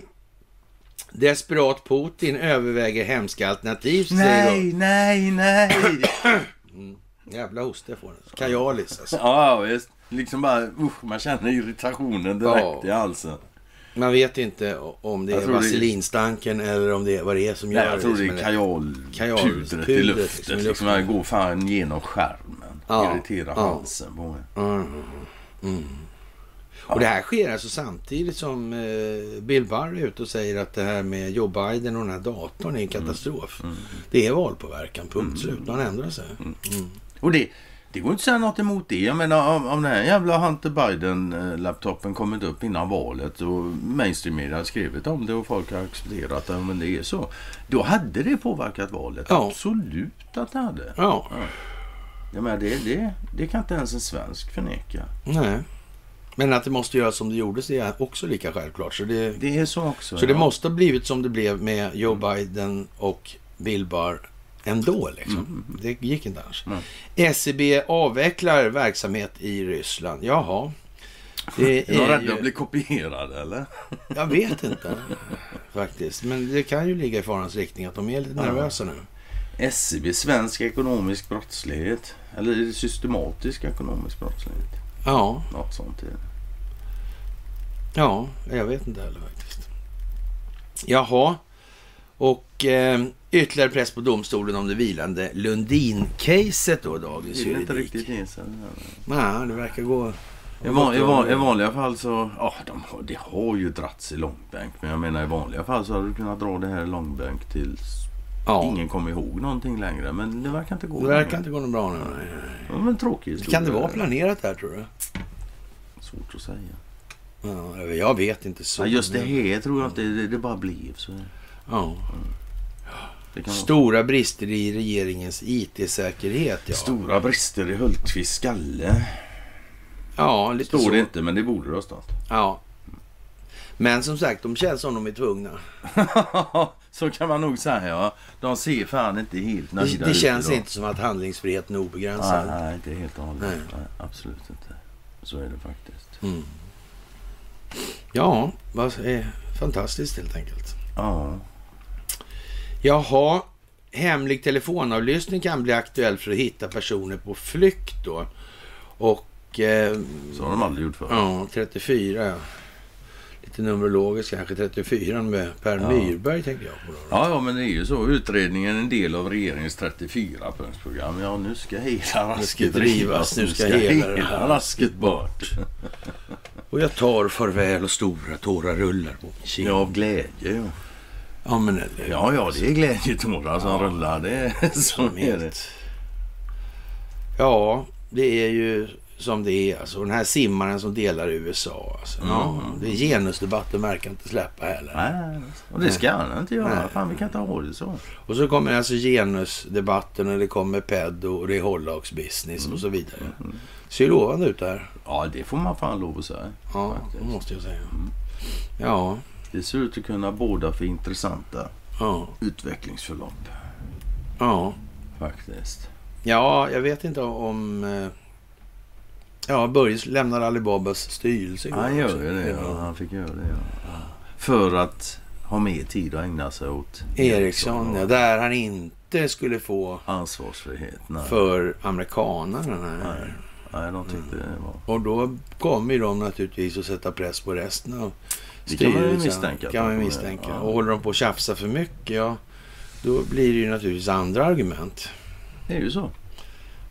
Desperat Putin överväger hemska alternativ. Nej, nej, nej. mm. Jävla hosta får den. Kajalis alltså. Ja, visst. Liksom bara, usch, man känner irritationen direkt ja. i halsen. Man vet inte om det är vaselinstanken det... eller om det är vad det är som gör Nej, jag tror det, det är kajalpudret i luften. Liksom, liksom man går fan genom skärmen. Ja. Irriterar ja. halsen på mig. Mm. Mm. Och det här sker alltså samtidigt som eh, Bill Barr är ute och säger att det här med Joe Biden och den här datorn är en katastrof. Mm. Mm. Det är valpåverkan, punkt mm. slut. Man ändrar sig. Mm. Mm. Och det, det går inte att säga något emot det. Jag menar om, om den här jävla Hunter Biden-laptopen kommit upp innan valet och mainstream media hade skrivit om det och folk har accepterat det. Men det är så. Då hade det påverkat valet. Ja. Absolut att det hade. Ja. ja. Jag menar, det, det, det kan inte ens en svensk förneka. Nej. Men att det måste göras som det gjordes det är också lika självklart. Så det, det är så också. Så ja. det måste ha blivit som det blev med Joe Biden och Bill Barr ändå. Liksom. Mm. Det gick inte annars. Mm. SEB avvecklar verksamhet i Ryssland. Jaha. Det är, är rädda ju... att bli kopierade eller? Jag vet inte faktiskt. Men det kan ju ligga i farans riktning att de är lite nervösa nu. SEB, svensk ekonomisk brottslighet. Eller systematisk ekonomisk brottslighet. Ja. Något sånt är det. Ja, jag vet inte heller faktiskt. Jaha. Och eh, ytterligare press på domstolen om det vilande Lundin-caset då, dagens juridik. Det är inte riktigt insatt. Nej, det verkar gå... I, van, i, van, I, vanliga fall så, ja, de, det har ju dragits i långbänk. Men jag menar i vanliga fall så hade du kunnat dra det här i långbänk tills Ja. Ingen kommer ihåg någonting längre. Men det verkar inte gå. Det verkar inte gå något bra nu. nej. Ja, men tråkig historia. Kan det vara planerat här tror du? Svårt att säga. Ja, jag vet inte. Så Ja, just det här tror jag inte. Det, det bara blev så. Ja. Det Stora brister i regeringens IT-säkerhet. Ja. stora brister i Hultqvists skalle. ja, lite Står så. det inte, men det borde det ha stått. Ja. Men som sagt, de känns som de är tvungna. så kan man nog säga. Ja. De ser fan inte helt Det, nöjda det ut känns inte som att handlingsfriheten är Nej, obegränsad. nej, inte helt och hållet. Nej. Nej, absolut inte. Så är det faktiskt. Mm. Ja, fantastiskt helt enkelt. Ja. Jaha, hemlig telefonavlyssning kan bli aktuell för att hitta personer på flykt då. Och eh, Så har de aldrig gjort förr. ja, 34 ja. Lite numerologiskt kanske 34 med Per Ja. Myrberg tänker jag på. Då. Ja, ja, men det är ju så. Utredningen är en del av regeringens 34-punktsprogram. Ja, nu ska hela rasket drivas, nu ska hela här. rasket bort. Och jag tar farväl och stora tårar rullar på min kind. Ja, av glädje. Ja, ja men eller ja, ja det är glädjetårar som rullar. Det är så som är det. Ja, det är ju som det är. Alltså, den här simmaren som delar USA. Alltså. Ja, det är genusdebatten verkar inte släppa heller. Nej, och det ska han inte göra. Nej. Fan, vi kan inte ha det så. Och så kommer alltså genusdebatten och det kommer pedo och det är hållagsbusiness Mm. och så vidare. Ser ju lovande ut där. Ja, det får man fan lov att säga. Ja, Faktiskt. det måste jag säga. Ja, Det ser ut att kunna båda för intressanta ja, utvecklingsförlopp. ja. Faktiskt. Ja, jag vet inte om... eh, Ja, Börje lämnar Alibabas styrelse. igår Han gör ju det. Ja. Han fick göra det. Ja. För att ha mer tid att ägna sig åt Ericsson, ja, där han inte skulle få Ansvarsfrihet. Nej. för amerikanerna. Nej. Nej. De tyckte det var... Och då kommer ju de naturligtvis att sätta press på resten av Det kan man ju styrelsen. misstänka Kan man misstänka. ja. Och håller de på att tjafsa för mycket, ja, då blir det ju naturligtvis andra argument. Det är ju så.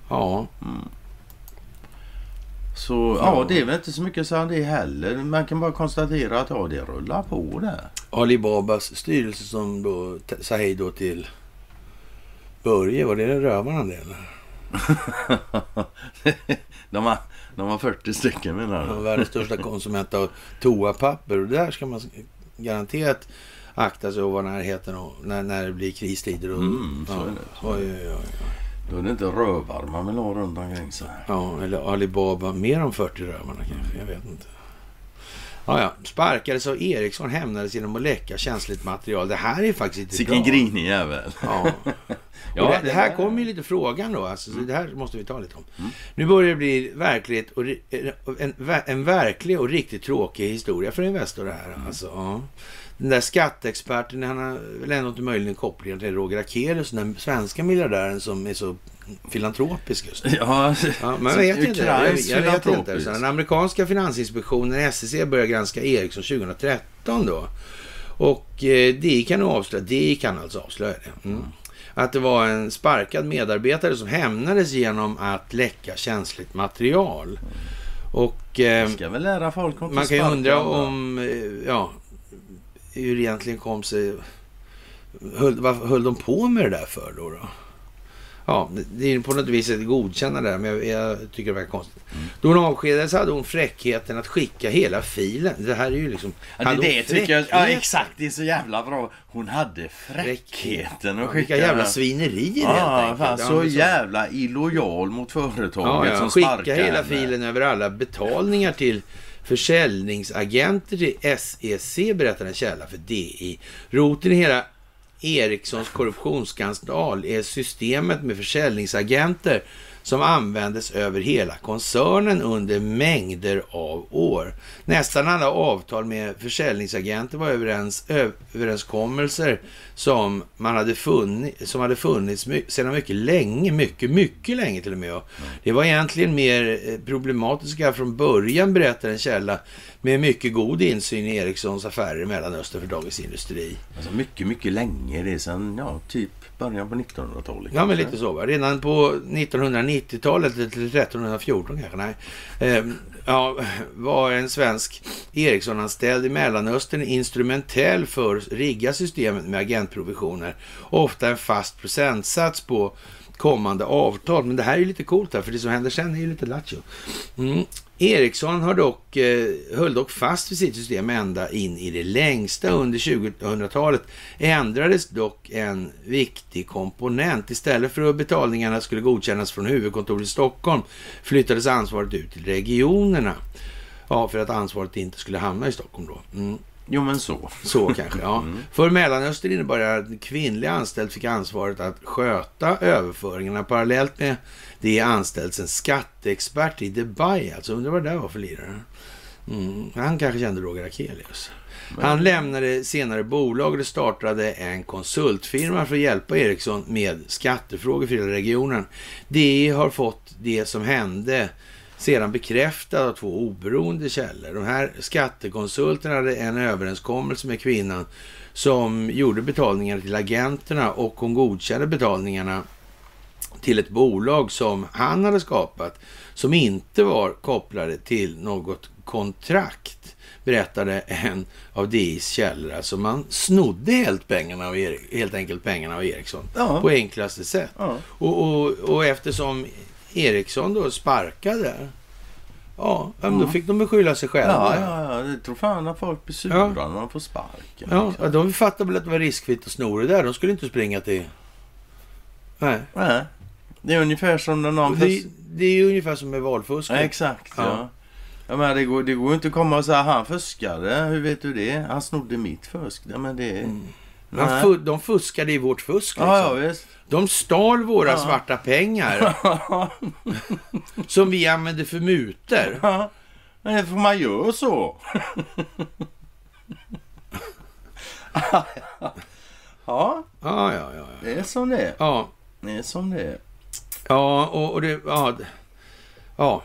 Ja, Så ja, det är väl inte så mycket att säga om det heller. Man kan bara konstatera att ja, det rullar på där. Alibabas styrelse som då sa hej då till Börje, var det rövarna det eller? de, har, de har 40 stycken menar du? världens största konsument av toapapper och där ska man garanterat akta sig och vara närheten och när, när det blir kristider. Och, Mm, så ja, är det. Oj, oj, oj. Då är det inte rövar man vill ha runt omkring sig. Ja, eller Alibaba, mer än 40 rövarna kanske, jag vet inte. Ja, ja. Sparkades av Ericsson hämnades genom att läcka känsligt material. Det här är faktiskt inte Sicken bra. grinig jävel. Ja. Ja, det, det här kommer ju lite frågan då. Alltså, så det här måste vi ta lite om. Nu börjar det bli verklighet och, en, en verklig och riktigt tråkig historia för Investor det här. Alltså, ja. Den där skatteexperten, han har väl ändå inte möjligen kopplingar till Roger Akelius, den svenska miljardären som är så filantropisk just nu. Ja, Ja, jag vet inte. Jag, vet inte. Så den amerikanska finansinspektionen, SEC, började granska Ericsson 2013 då. Och eh, det kan avslöja, det kan alltså avslöja det. Mm. Att det var en sparkad medarbetare som hämnades genom att läcka känsligt material. Och eh, man kan ju undra om, eh, ja, hur det egentligen kom sig... Höll, vad höll de på med det där för då? då? Ja, det är på något vis ett godkännande där, men jag, jag tycker det verkar konstigt. Mm. Då hon avskedades hade hon fräckheten att skicka hela filen. Det här är ju liksom... Ja, det, det tycker jag. Ja, exakt. Det är så jävla bra. Hon hade fräckheten att skicka... Vilka jävla svinerier helt Ja, enkelt. fan, Ja, så men jävla illojal mot företaget Ja, ja. som Skicka hela filen över alla betalningar till försäljningsagenter till SEC, berättar en källa för DI. Roten i hela Ericssons korruptionsskandal är systemet med försäljningsagenter som användes över hela koncernen under mängder av år. Nästan alla avtal med försäljningsagenter var överens, överenskommelser som, man hade funnit, som hade funnits my, sedan mycket länge, mycket, mycket länge till och med. Det var egentligen mer eh, problematiska från början, berättar en källa med mycket god insyn i Ericssons affärer i Mellanöstern för Dagens Industri. Alltså mycket, mycket länge. Det är sedan, ja, typ början på 1900-talet. Ja, men lite så. Va? Redan på 1990-talet, eller till 1314 kanske, nej. Eh, ja, var en svensk Ericsson-anställd i Mellanöstern instrumentell för att rigga systemet med agentprovisioner. Ofta en fast procentsats på kommande avtal. Men det här är ju lite coolt här, för det som händer sen är ju lite lattjo. Mm. Ericsson har dock, eh, höll dock fast vid sitt system ända in i det längsta under 2000-talet. Ändrades dock en viktig komponent. Istället för att betalningarna skulle godkännas från huvudkontoret i Stockholm flyttades ansvaret ut till regionerna. Ja, för att ansvaret inte skulle hamna i Stockholm då. Mm. Jo, men så. Så kanske, ja. Mm. För Mellanöstern innebar det att en kvinnlig anställd fick ansvaret att sköta överföringarna. Parallellt med det anställdes en skatteexpert i Dubai. Alltså undrar vad det där var för lirare. Mm. Han kanske kände Roger Akelius. Han lämnade senare bolaget och startade en konsultfirma för att hjälpa Ericsson med skattefrågor för hela regionen. Det har fått det som hände sedan bekräftad av två oberoende källor. De här skattekonsulterna hade en överenskommelse med kvinnan som gjorde betalningar till agenterna och hon godkände betalningarna till ett bolag som han hade skapat som inte var kopplade till något kontrakt berättade en av DIs källor. Alltså man snodde helt, pengarna av Erik, helt enkelt pengarna av Ericsson ja. på enklaste sätt. Ja. Och, och, och eftersom Ericsson då sparkade Ja, men då fick de beskylla sig själva. Ja, ja, ja. Det tror fan att folk blir sura ja. när de får sparken. Ja, liksom. de fattade väl att det var riskfritt att sno det där. De skulle inte springa till... Nej. Nej. Det är ungefär som när någon... Det, det är ungefär som med valfusk. Ja, exakt, ja. ja. ja men det går, det går inte att komma och säga han fuskade. Hur vet du det? Han snodde mitt fusk. Ja, men det... Mm. Fu de fuskade i vårt fusk. Liksom. Ja, ja. De stal våra svarta pengar. som vi använde för mutor. Ja, men får man göra så. ja. Ja, ja, ja, ja. Det är som det är. Ja. Det är som det är. Ja, och, och det... Ja, ja.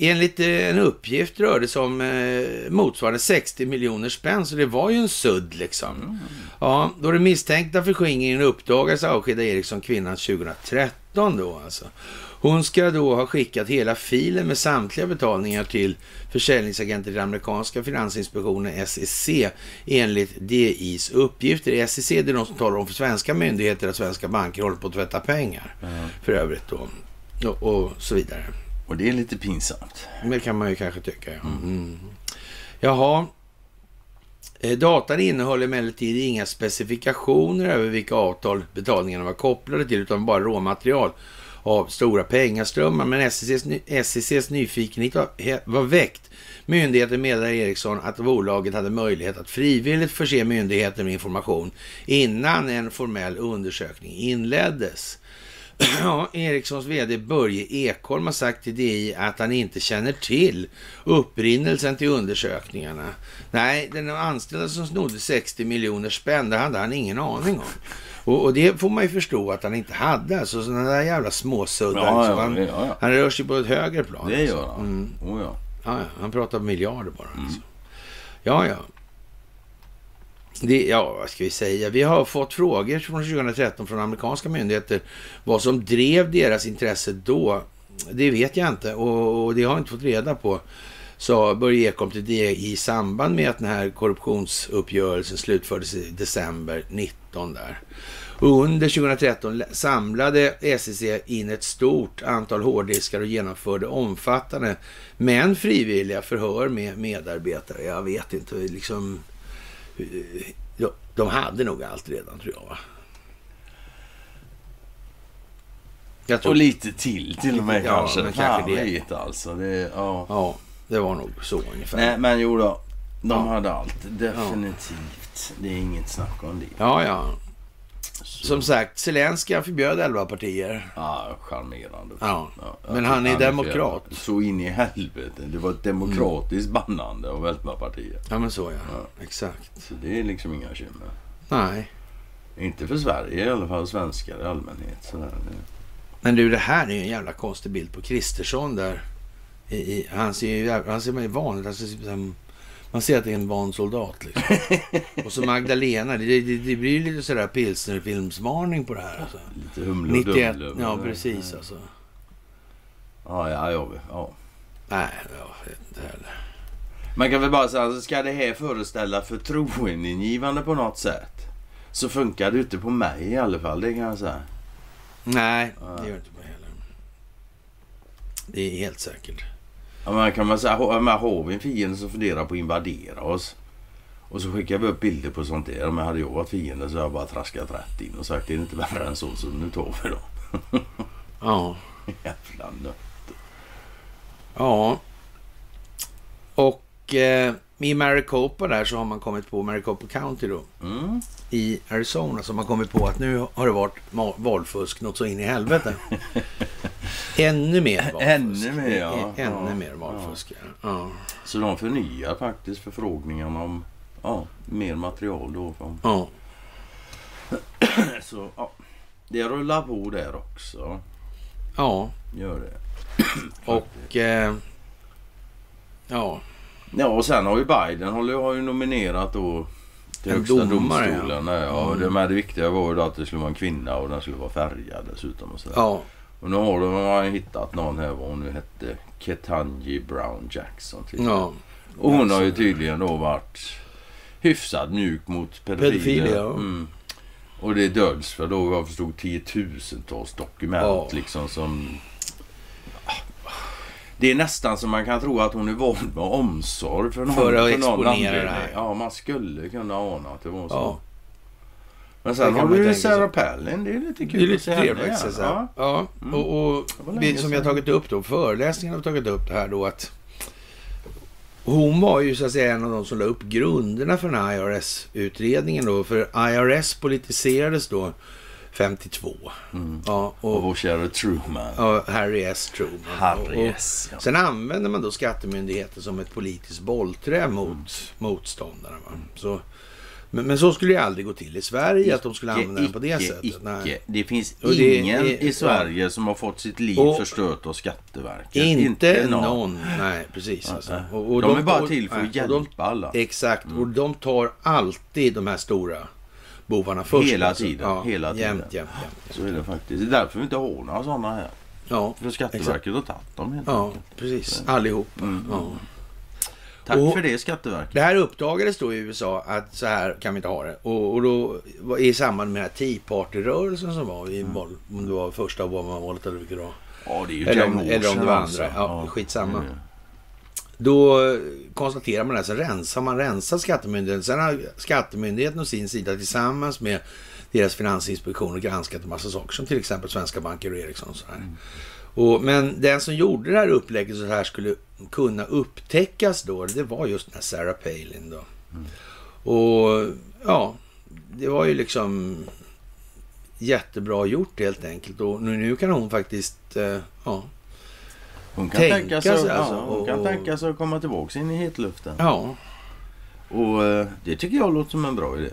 Enligt eh, en uppgift rörde det sig om eh, motsvarande 60 miljoner spänn, så det var ju en sudd liksom. Mm. Ja, då det misstänkta förskingringen uppdagades avskedade Eriksson kvinnan 2013 då alltså. Hon ska då ha skickat hela filen med samtliga betalningar till försäljningsagenter till amerikanska finansinspektionen SEC enligt DIs uppgifter. SEC det är de som talar om för svenska myndigheter att svenska banker håller på att tvätta pengar mm. för övrigt då och, och så vidare. Och det är lite pinsamt. Det kan man ju kanske tycka, ja. Mm. mm. Jaha. Eh, datan innehåller emellertid inga specifikationer över vilka avtal betalningarna var kopplade till, utan bara råmaterial av stora pengaströmmar. Men SECs, SECs nyfikenhet var, var väckt. Myndigheten meddelade Ericsson att bolaget hade möjlighet att frivilligt förse myndigheten med information innan en formell undersökning inleddes. Ja, Ericssons vd Börje Ekholm har sagt till DI att han inte känner till upprinnelsen till undersökningarna. Nej, den anställda som snodde 60 miljoner spänn, det hade han ingen aning om. Och, och, det får man ju förstå att han inte hade. Alltså sådana där jävla småsuddar. Ja, liksom. han, ja, han rör sig på ett högre plan. Det gör han. Mm. Oh, ja. Ja, han pratar miljarder bara. Mm. Alltså. Ja, ja. Det, ja, vad ska vi säga? Vi har fått frågor från 2013 från amerikanska myndigheter. Vad som drev deras intresse då, det vet jag inte och, och det har jag inte fått reda på. Sa Börje Ekholm till det i samband med att den här korruptionsuppgörelsen slutfördes i december 19 där. Under 2013 samlade SEC in ett stort antal hårddiskar och genomförde omfattande men frivilliga förhör med medarbetare. Jag vet inte, liksom Ja, de hade nog allt redan tror jag. Va? jag tror... Och lite till till och med ja, kanske. Men kanske det. Vet, alltså. Det, ja. ja, det var nog så ungefär. Nej, men jo då. De ja. hade allt. Definitivt. Det är inget snack om det. Ja, ja. Som sagt, Zelenskyj förbjöd elva partier. Ja, charmerande. Ja. ja men han är demokrat. Så in i helvete. Det var ett demokratiskt mm. bannande av elva partier. Ja, men så ja. ja. Exakt. Så det är liksom inga bekymmer. Nej. Inte för Sverige i alla fall. Svenskar i allmänhet. Sådär. Men du, det här är ju en jävla konstig bild på Kristersson där. I, i, han ser ju han ser vanligt, alltså, man ser att det är en van soldat. Liksom. och så Magdalena, det, det, det blir lite sådär pilsnerfilmsvarning på det här. Alltså. Lite humle och 91, Ja, precis alltså. Ja, ja, ja. ja. Nej, jag vet inte heller. Man kan väl bara säga, alltså, ska det här föreställa förtroendeingivande på något sätt? Så funkar det inte på mig i alla fall, det kan jag säga. Nej, det gör inte mig heller. Det är helt säkert. Ja, men kan man säga, har vi en fiende som funderar på att invadera oss och så skickar vi upp bilder på sånt där. Men hade jag varit fiende så hade jag bara traskat rätt in och sagt det är inte värre än så så nu tar vi dem. Ja. Jävla nöt. Ja. Och eh, i Maricopa där så har man kommit på, Maricopa County då, Mm. i Arizona, så har man kommit på att nu har det varit valfusk något så in i helvete. Ännu mer valfusk. Ännu mer, ja. Ännu Ja. mer valfusk, ja. ja. Så de förnyar faktiskt förfrågningarna om ja, mer material då. Från. ja. Så ja, det rullar på där också. Ja, Gör det. och... Eh, ja, Ja, och sen har ju Biden har ju, nominerat då till En högsta domare, domstolen. Ja. Ja, Mm. det, det viktiga var ju då att det skulle vara en kvinna och den skulle vara färgad dessutom. Och, sådär. ja, och nu har de har hittat någon här vad hon nu hette. Ketanji Brown Jackson. Till. ja. Och hon har ju tydligen då varit hyfsat mjuk mot pedofiler. Pedofiler, ja. Mm. Och det döljs för då vad jag förstod tiotusentals dokument liksom som... Det är nästan som man kan tro att hon är vald med omsorg för någon, För att någon exponera det här. Ja, man skulle kunna ana att det var så. Ja. Men Det sen har du ju. Sarah Palin. Det är lite kul Det är att lite se henne trevligt. igen. Så Ja. ja. Mm. Och, och Det vi, som jag tagit upp då, föreläsningen har tagit upp det här då att hon var ju så att säga en av de som la upp grunderna för den här IRS-utredningen då. För IRS politiserades då 52. Mm. Ja, Och och, vår kära Truman. och Harry S. Truman. Harry S. Ja. Sen använder man då skattemyndigheten som ett politiskt bollträ mot Mm. motståndarna. Va? Så, men, men så skulle det aldrig gå till i Sverige, att de skulle använda den på det icke, sättet. Icke. Nej. Det finns det ingen är- i Sverige som har fått sitt liv Och- förstört av Skatteverket. Inte någon. Nej, precis. Alltså. Och, och de, är bara till för att hjälpa alla. De, exakt. Och de tar alltid de här stora bovarna först. Hela alltså. tiden, Ja, hela tiden. Jämt, jämt, jämt. Så är det faktiskt. Det är därför vi inte har några sådana här. Ja, För Skatteverket har tagit dem helt ja, enkelt. precis. Allihop. Mm. Ja. Tack Och- för det Skatteverket. Det här uppdagades då i USA att så här kan vi inte ha det. Och, och då i samband med den här Tea Party-rörelsen som var i val, om det var första Obama-valet eller vilket det var. Ja, det är ju Eller om- eller om det var andra. Ja, skitsamma. det är det. Då konstaterar man det, så rensar man rensar skattemyndigheten. Sen har skattemyndigheten å sin sida tillsammans med deras finansinspektioner granskat en massa saker som till exempel svenska banker och Ericsson. Och så här. Och, men den som gjorde det här upplägget så här skulle kunna upptäckas då, det var just den här Sarah Palin då. Och ja, det var ju liksom jättebra gjort helt enkelt. Och nu, nu kan hon faktiskt, eh, ja, Hon kan Tänka sig, sig ja, alltså, hon kan och- tänka sig att komma tillbaka in i hetluften. ja, Och eh, det tycker jag låter som en bra idé.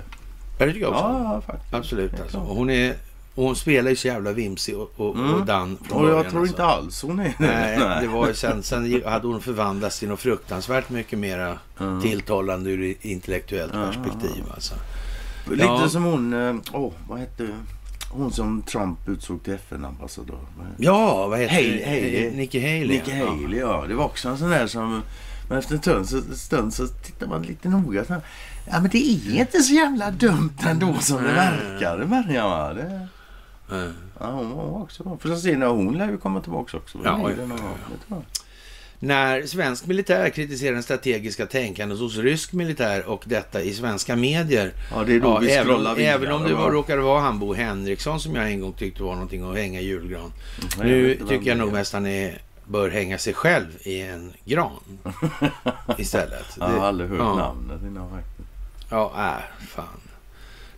det tycker jag också. Ja, ja faktiskt. Absolut alltså. hon, är, hon spelar ju så jävla vimsig och, och, Mm. och dan Och jag början, tror alltså. inte alls hon är det. Nej, det var sen, sen hade hon förvandlats till något fruktansvärt mycket mera Mm. tilltalande ur intellektuellt Ja, perspektiv. Alltså. Lite Ja. som hon, åh vad hette hon som Trump utsåg till FN-ambassadör? Ja, vad heter Haley- det? Haley. Nikki Haley. Nikki ja. Haley, ja. Det var också en sån där som... Men efter en stund så, stund så tittar man lite noga. Så, ja, men det är inte så jävla dumt ändå som det verkar, Maria. va? Det, Ja. ja, hon var också bra. För att se när hon lär ju komma tillbaka också. Ja, Det är ja. När svensk militär kritiserar den strategiska tänkandet hos rysk militär och detta i svenska medier. Ja, det är då vi även, vidare. även om det var, va? råkade vara han Bo Henriksson som jag en gång tyckte var någonting att hänga i julgran. jag Nu vem tycker jag det nog mest han är, bör hänga sig själv i en gran istället. Jag har aldrig hört ja. namnet innan faktiskt. Ja, äh, fan.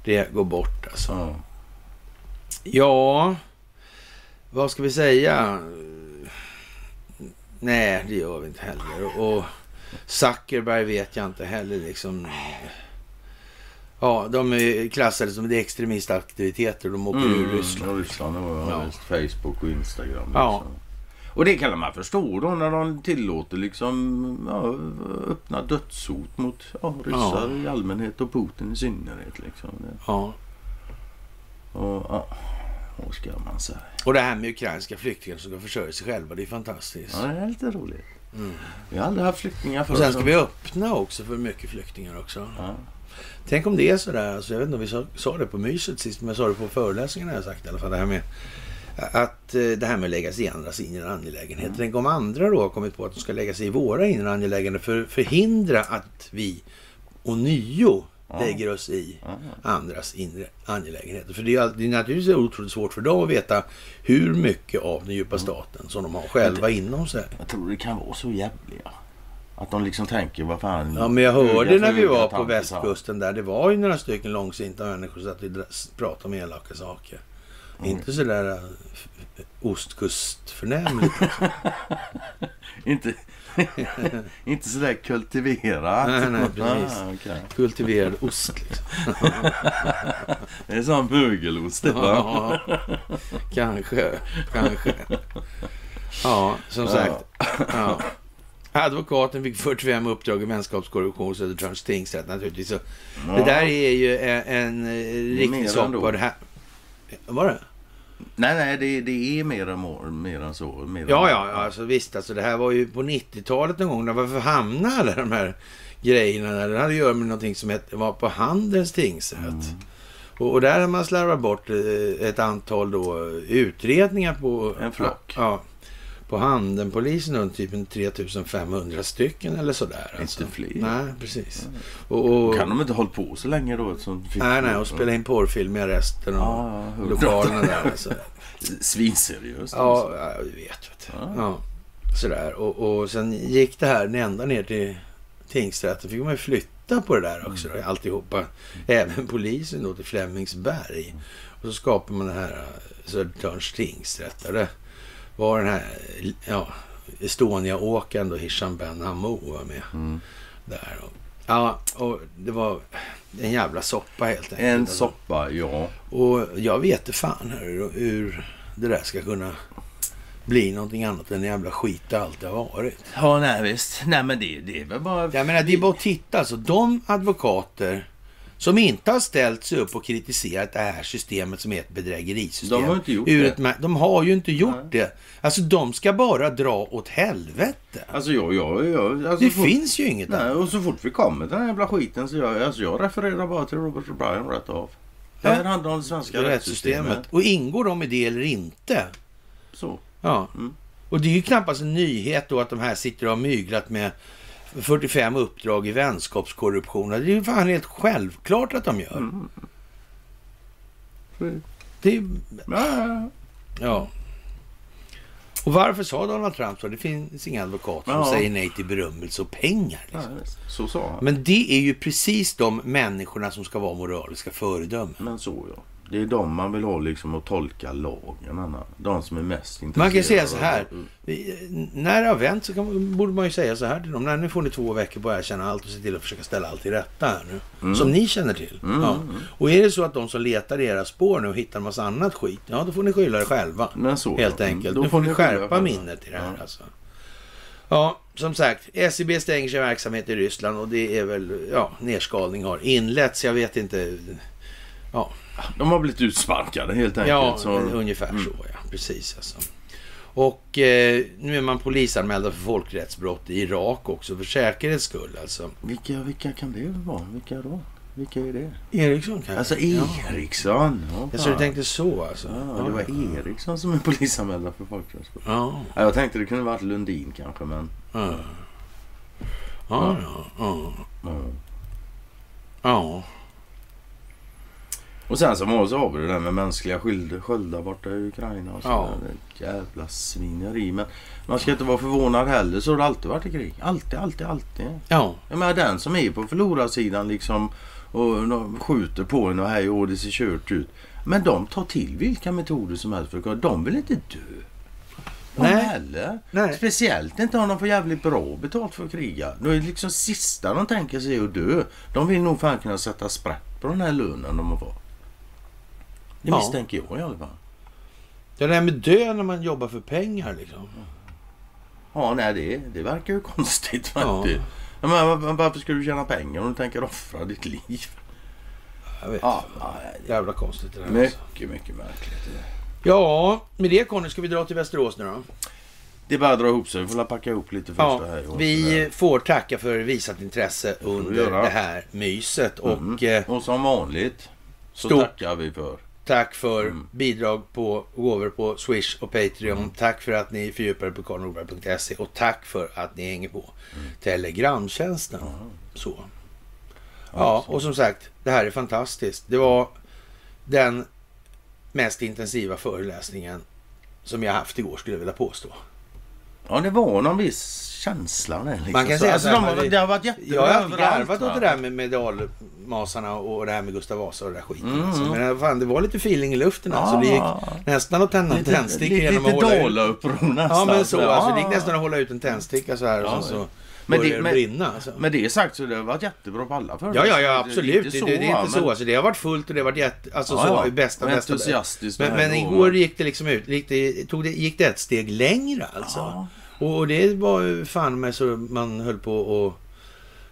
Det går bort alltså. Ja. Ja, vad ska vi säga? Nej, det gör vi inte heller. Och Zuckerberg vet jag inte heller liksom. Ja, de är klassade som det extremistaktiviteter. De åker ur Ryssland. Mm, Ryssland var Ja. ja. Facebook och Instagram. Ja. Liksom. Och det kan man förstå då när de tillåter liksom ja, öppna dödshot mot ja, ryssar i allmänhet och Putin i synnerhet. Liksom. Ja. Och, ja, vad ska man säga? Och det här med ukrainska flyktingar som ska försörja sig själva, det är fantastiskt. Ja, det är lite roligt. Vi har aldrig haft flyktingar förr. Och sen ska vi öppna också för mycket flyktingar också. Ja. Tänk om det är sådär, alltså, jag vet inte om vi sa, sa det på myset sist, men jag sa det på föreläsningen har jag sagt i alla fall. Det här med att eh, det här med att lägga sig i andras inre angelägenheter. Tänk om andra då har kommit på att de ska lägga sig i våra inre angelägenheter för att förhindra att vi ånyo Ja. Lägger oss i andras inre angelägenheter. För det är, det är naturligtvis otroligt svårt för dem att veta hur mycket av den djupa staten som de har själva inom sig. Jag tror det kan vara så jävliga. Att de liksom tänker, vad fan. Ja, men jag hörde när vi var på västkusten där. Det var ju några stycken långsinta människor som och dra- pratade om elaka saker. Inte sådär f- ostkustförnämligt. Inte, inte sådär kultiverat. Nej, nej, precis. Ah, okej. Kultiverad ost liksom. Det är det va? Ja, kanske, kanske. Ja, som sagt. Ja. Advokaten fick 45 uppdrag i vänskapskorruption Södertörns tingsrätt naturligtvis. Så Det där är ju en, en eh, riktig soppa. Var det? Nej, nej, det, det är mer än, mer än så. Mer än Ja, ja, alltså visst. Alltså, det här var ju på 90-talet någon gång. Varför hamnade alla de här grejerna där? Det hade att göra med någonting som hette, var på Handels tingsrätt. Mm. Och, och där har man slarvat bort eh, ett antal då, utredningar på... En flock. Ja. På Handenpolisen under typ en 3500 stycken eller sådär. Alltså. Inte fler. Nej, precis. Och, och, Kan de inte hållit på så länge då? Som nej, nej, och spela in porrfilm i arresten och hur- lokalerna där. Alltså. Svinseriöst. Ja, du vet. vet du. Ja. Sådär. Och, och sen gick det här ända ner till tingsrätten. fick man ju flytta på det där också. Då, alltihopa. Även polisen då till Flemingsberg. Och så skapade man det här eh, Södertörns tingsrätt. Där det var den här ja, Estonia-åkaren då, Hisham Ben Hammou var med. Mm. Där. Och, ja, och det var en jävla soppa helt enkelt. En Alltså. soppa, ja. Och jag vet inte fan hur, hur det där ska kunna bli någonting annat än en jävla skit det alltid har varit. Ja, nej visst. Nej, men det, det är väl bara... Jag menar, det är bara att titta. Alltså, de advokater som inte har ställt sig upp och kritiserat det här systemet som är ett bedrägerisystem. De har inte gjort ur det. De har ju inte gjort det. Alltså de ska bara dra åt helvete. Alltså jag... jag, jag alltså, Det fort- finns ju inget Nej, annat. och så fort vi kommer till den här jävla skiten så jag, alltså jag refererar bara till Robert O'Brien rätt av. Det här handlar om det svenska rättssystemet. Rättssystemet. Och ingår de i det eller inte? Så. Ja. Mm. Och det är ju knappast en nyhet då att de här sitter och har myglat med 45 uppdrag i vänskapskorruption. Det är ju fan helt självklart att de gör. Mm. Det är, Ja, ja, ja. ja. Och varför sa Donald Trump så? Det finns inga advokater som Ja. säger nej till berömmelse och pengar. ja Liksom. visst. så sa han. Men det är ju precis de människorna som ska vara moraliska föredömen. Men så ja. Det är de man vill ha liksom att tolka lagen. Anna. De som är mest intresserade. Man kan säga så här. Mm. Vi- När det har vänt så kan, borde man ju säga så här till dem. Nej, nu får ni två veckor på att erkänna allt och se till att försöka ställa allt till rätta här nu. Som ni känner till. Mm, ja. mm. Och är det så att de som letar i era spår nu hittar en massa annat skit. Ja, då får ni skylla er själva. Men så, Helt enkelt. Då Nu får ni skärpa minnet i det här Ja. alltså. Ja, som sagt. SEB stänger sin verksamhet i Ryssland och det är väl, ja, nedskalning har inletts. Jag vet inte. Ja, De har blivit utsparkade helt enkelt. Ja, så... ungefär Mm. så ja. Precis alltså. Och eh, nu är man polisanmälda för folkrättsbrott i Irak också för säkerhets skull alltså. Vilka, vilka kan det vara? Vilka då? Vilka är det? Eriksson kanske? Alltså Ja. Eriksson. Ja, Jag så du tänkte så alltså? Ja, det var Eriksson som är polisanmälda för folkrättsbrott. Ja. Ja, jag tänkte det kunde varit Lundin kanske, men... Ja. Ja, ja, ja. Ja. Och sen var så har vi det där med mänskliga sköldar borta i Ukraina och så Ja. där. Jävla svineri. Men man ska inte vara förvånad heller. Så har det alltid varit i krig. Alltid, alltid, alltid. Ja, Jag menar den som är på förlorarsidan liksom och skjuter på en och hej och det ser kört ut. Men de tar till vilka metoder som helst för att de vill inte dö. De Nej. heller. Nej. Speciellt inte om de får jävligt bra betalt för att kriga. Då är det liksom sista de tänker sig att dö. De vill nog fan kunna sätta sprätt på den här lönen de har fått. Det Ja. misstänker jag i alla fall. det där med dö när man jobbar för pengar liksom. Ja, nej det, det verkar ju konstigt faktiskt. Ja. Men var- varför ska du tjäna pengar om du tänker offra ditt liv? Jag vet Ja, Jävla konstigt det där alltså. mycket, mycket märkligt. Ja, med det Conny ska vi dra till Västerås nu då. Det bara dra ihop sig. Vi får packa ihop lite först Ja, här. vi får tacka för visat intresse under det här myset. Och Mm. eh, Och som vanligt så Stort. tackar vi för. Tack för Mm. bidrag på gåvor på Swish och Patreon. Tack för att ni fördjupar på karlnorberg.se och tack för att ni hänger på Mm. Telegramtjänsten. Så. Ja, och som sagt, det här är fantastiskt. Det var den mest intensiva föreläsningen som jag haft igår skulle jag vilja påstå. Ja, det var någon viss känsla där. Liksom. Man kan Så, säga alltså, så här, de, det har varit jättebra Jag har överallt, garvat åt det där med medalmasarna och det här med Gustav Vasa och det där skiten. Mm. Alltså. Men eh, fan, det var lite feeling i luften alltså. Det gick Ja. nästan att tända en Lite, tändsticka lite, genom att lite hålla ut. dalauppror nästan. Ja men så, Ja. alltså, det gick nästan att hålla ut en tändsticka så här och Ja, sen så Men det- det, men- brinna. Alltså. Med det sagt så det har varit jättebra på alla Ja, föreläsningar. ja, ja, absolut. Det, det, det är inte va, så. men- Alltså, det har varit fullt och det har varit jätte... Alltså Ja, så, ja. bästa, Och bästa. Men, men det igår gick det liksom ut, gick det, tog det, gick det ett steg längre alltså. Ja. Och, det var ju fan med så man höll på och...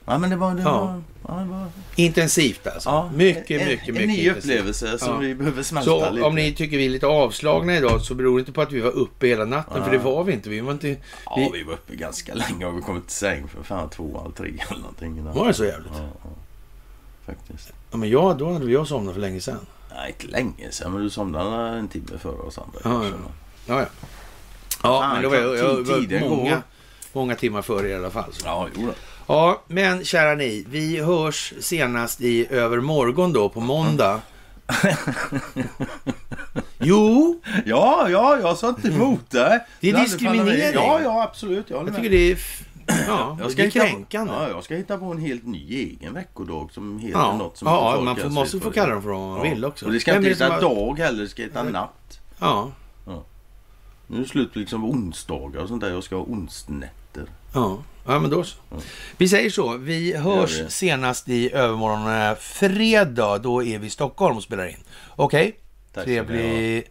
Ja, men det var... Det Ja. var, ja, det var Intensivt alltså. ja, mycket, en, mycket, en, mycket En ny intensivt. upplevelse som Ja. vi behöver smälta Så lite. om ni tycker vi är lite avslagna idag så beror det inte på att vi var uppe hela natten, för det var vi inte. Vi var inte... Ja, Vi, vi var uppe ganska länge och vi kom till säng för fan två, halv tre eller någonting. var det så jävligt? Ja. Faktiskt. Ja, men jag, då hade jag somnat för länge sedan. Nej, inte länge sedan, men du somnade en timme före oss andra. Ja. Ja, ja. Ja, Fan, men då var jag, jag, var många, många timmar före i alla fall. Så. Ja, jo då. Ja, men kära ni, vi hörs senast i övermorgon då på måndag. Jo, Ja, ja, jag sa inte emot det. Det är diskriminering. Ja, ja, absolut. Jag jag tycker det är, ja, Jag det är hitta på- kränkande. Ja, jag ska hitta på en helt ny egen veckodag som heter Ja, något som ja man får, måste få kalla det dem för vad man vill också. Och det ska Vem inte det heta dag heller, det ska heta natt. Ja, Nu är det slut på liksom onsdagar och sånt där. Jag ska ha onsnätter. ja, ja, men då så. Vi säger så, vi hörs vi. senast i övermorgon eh, fredag. Då är vi i Stockholm och spelar in. Okej? Ha. Trevlig.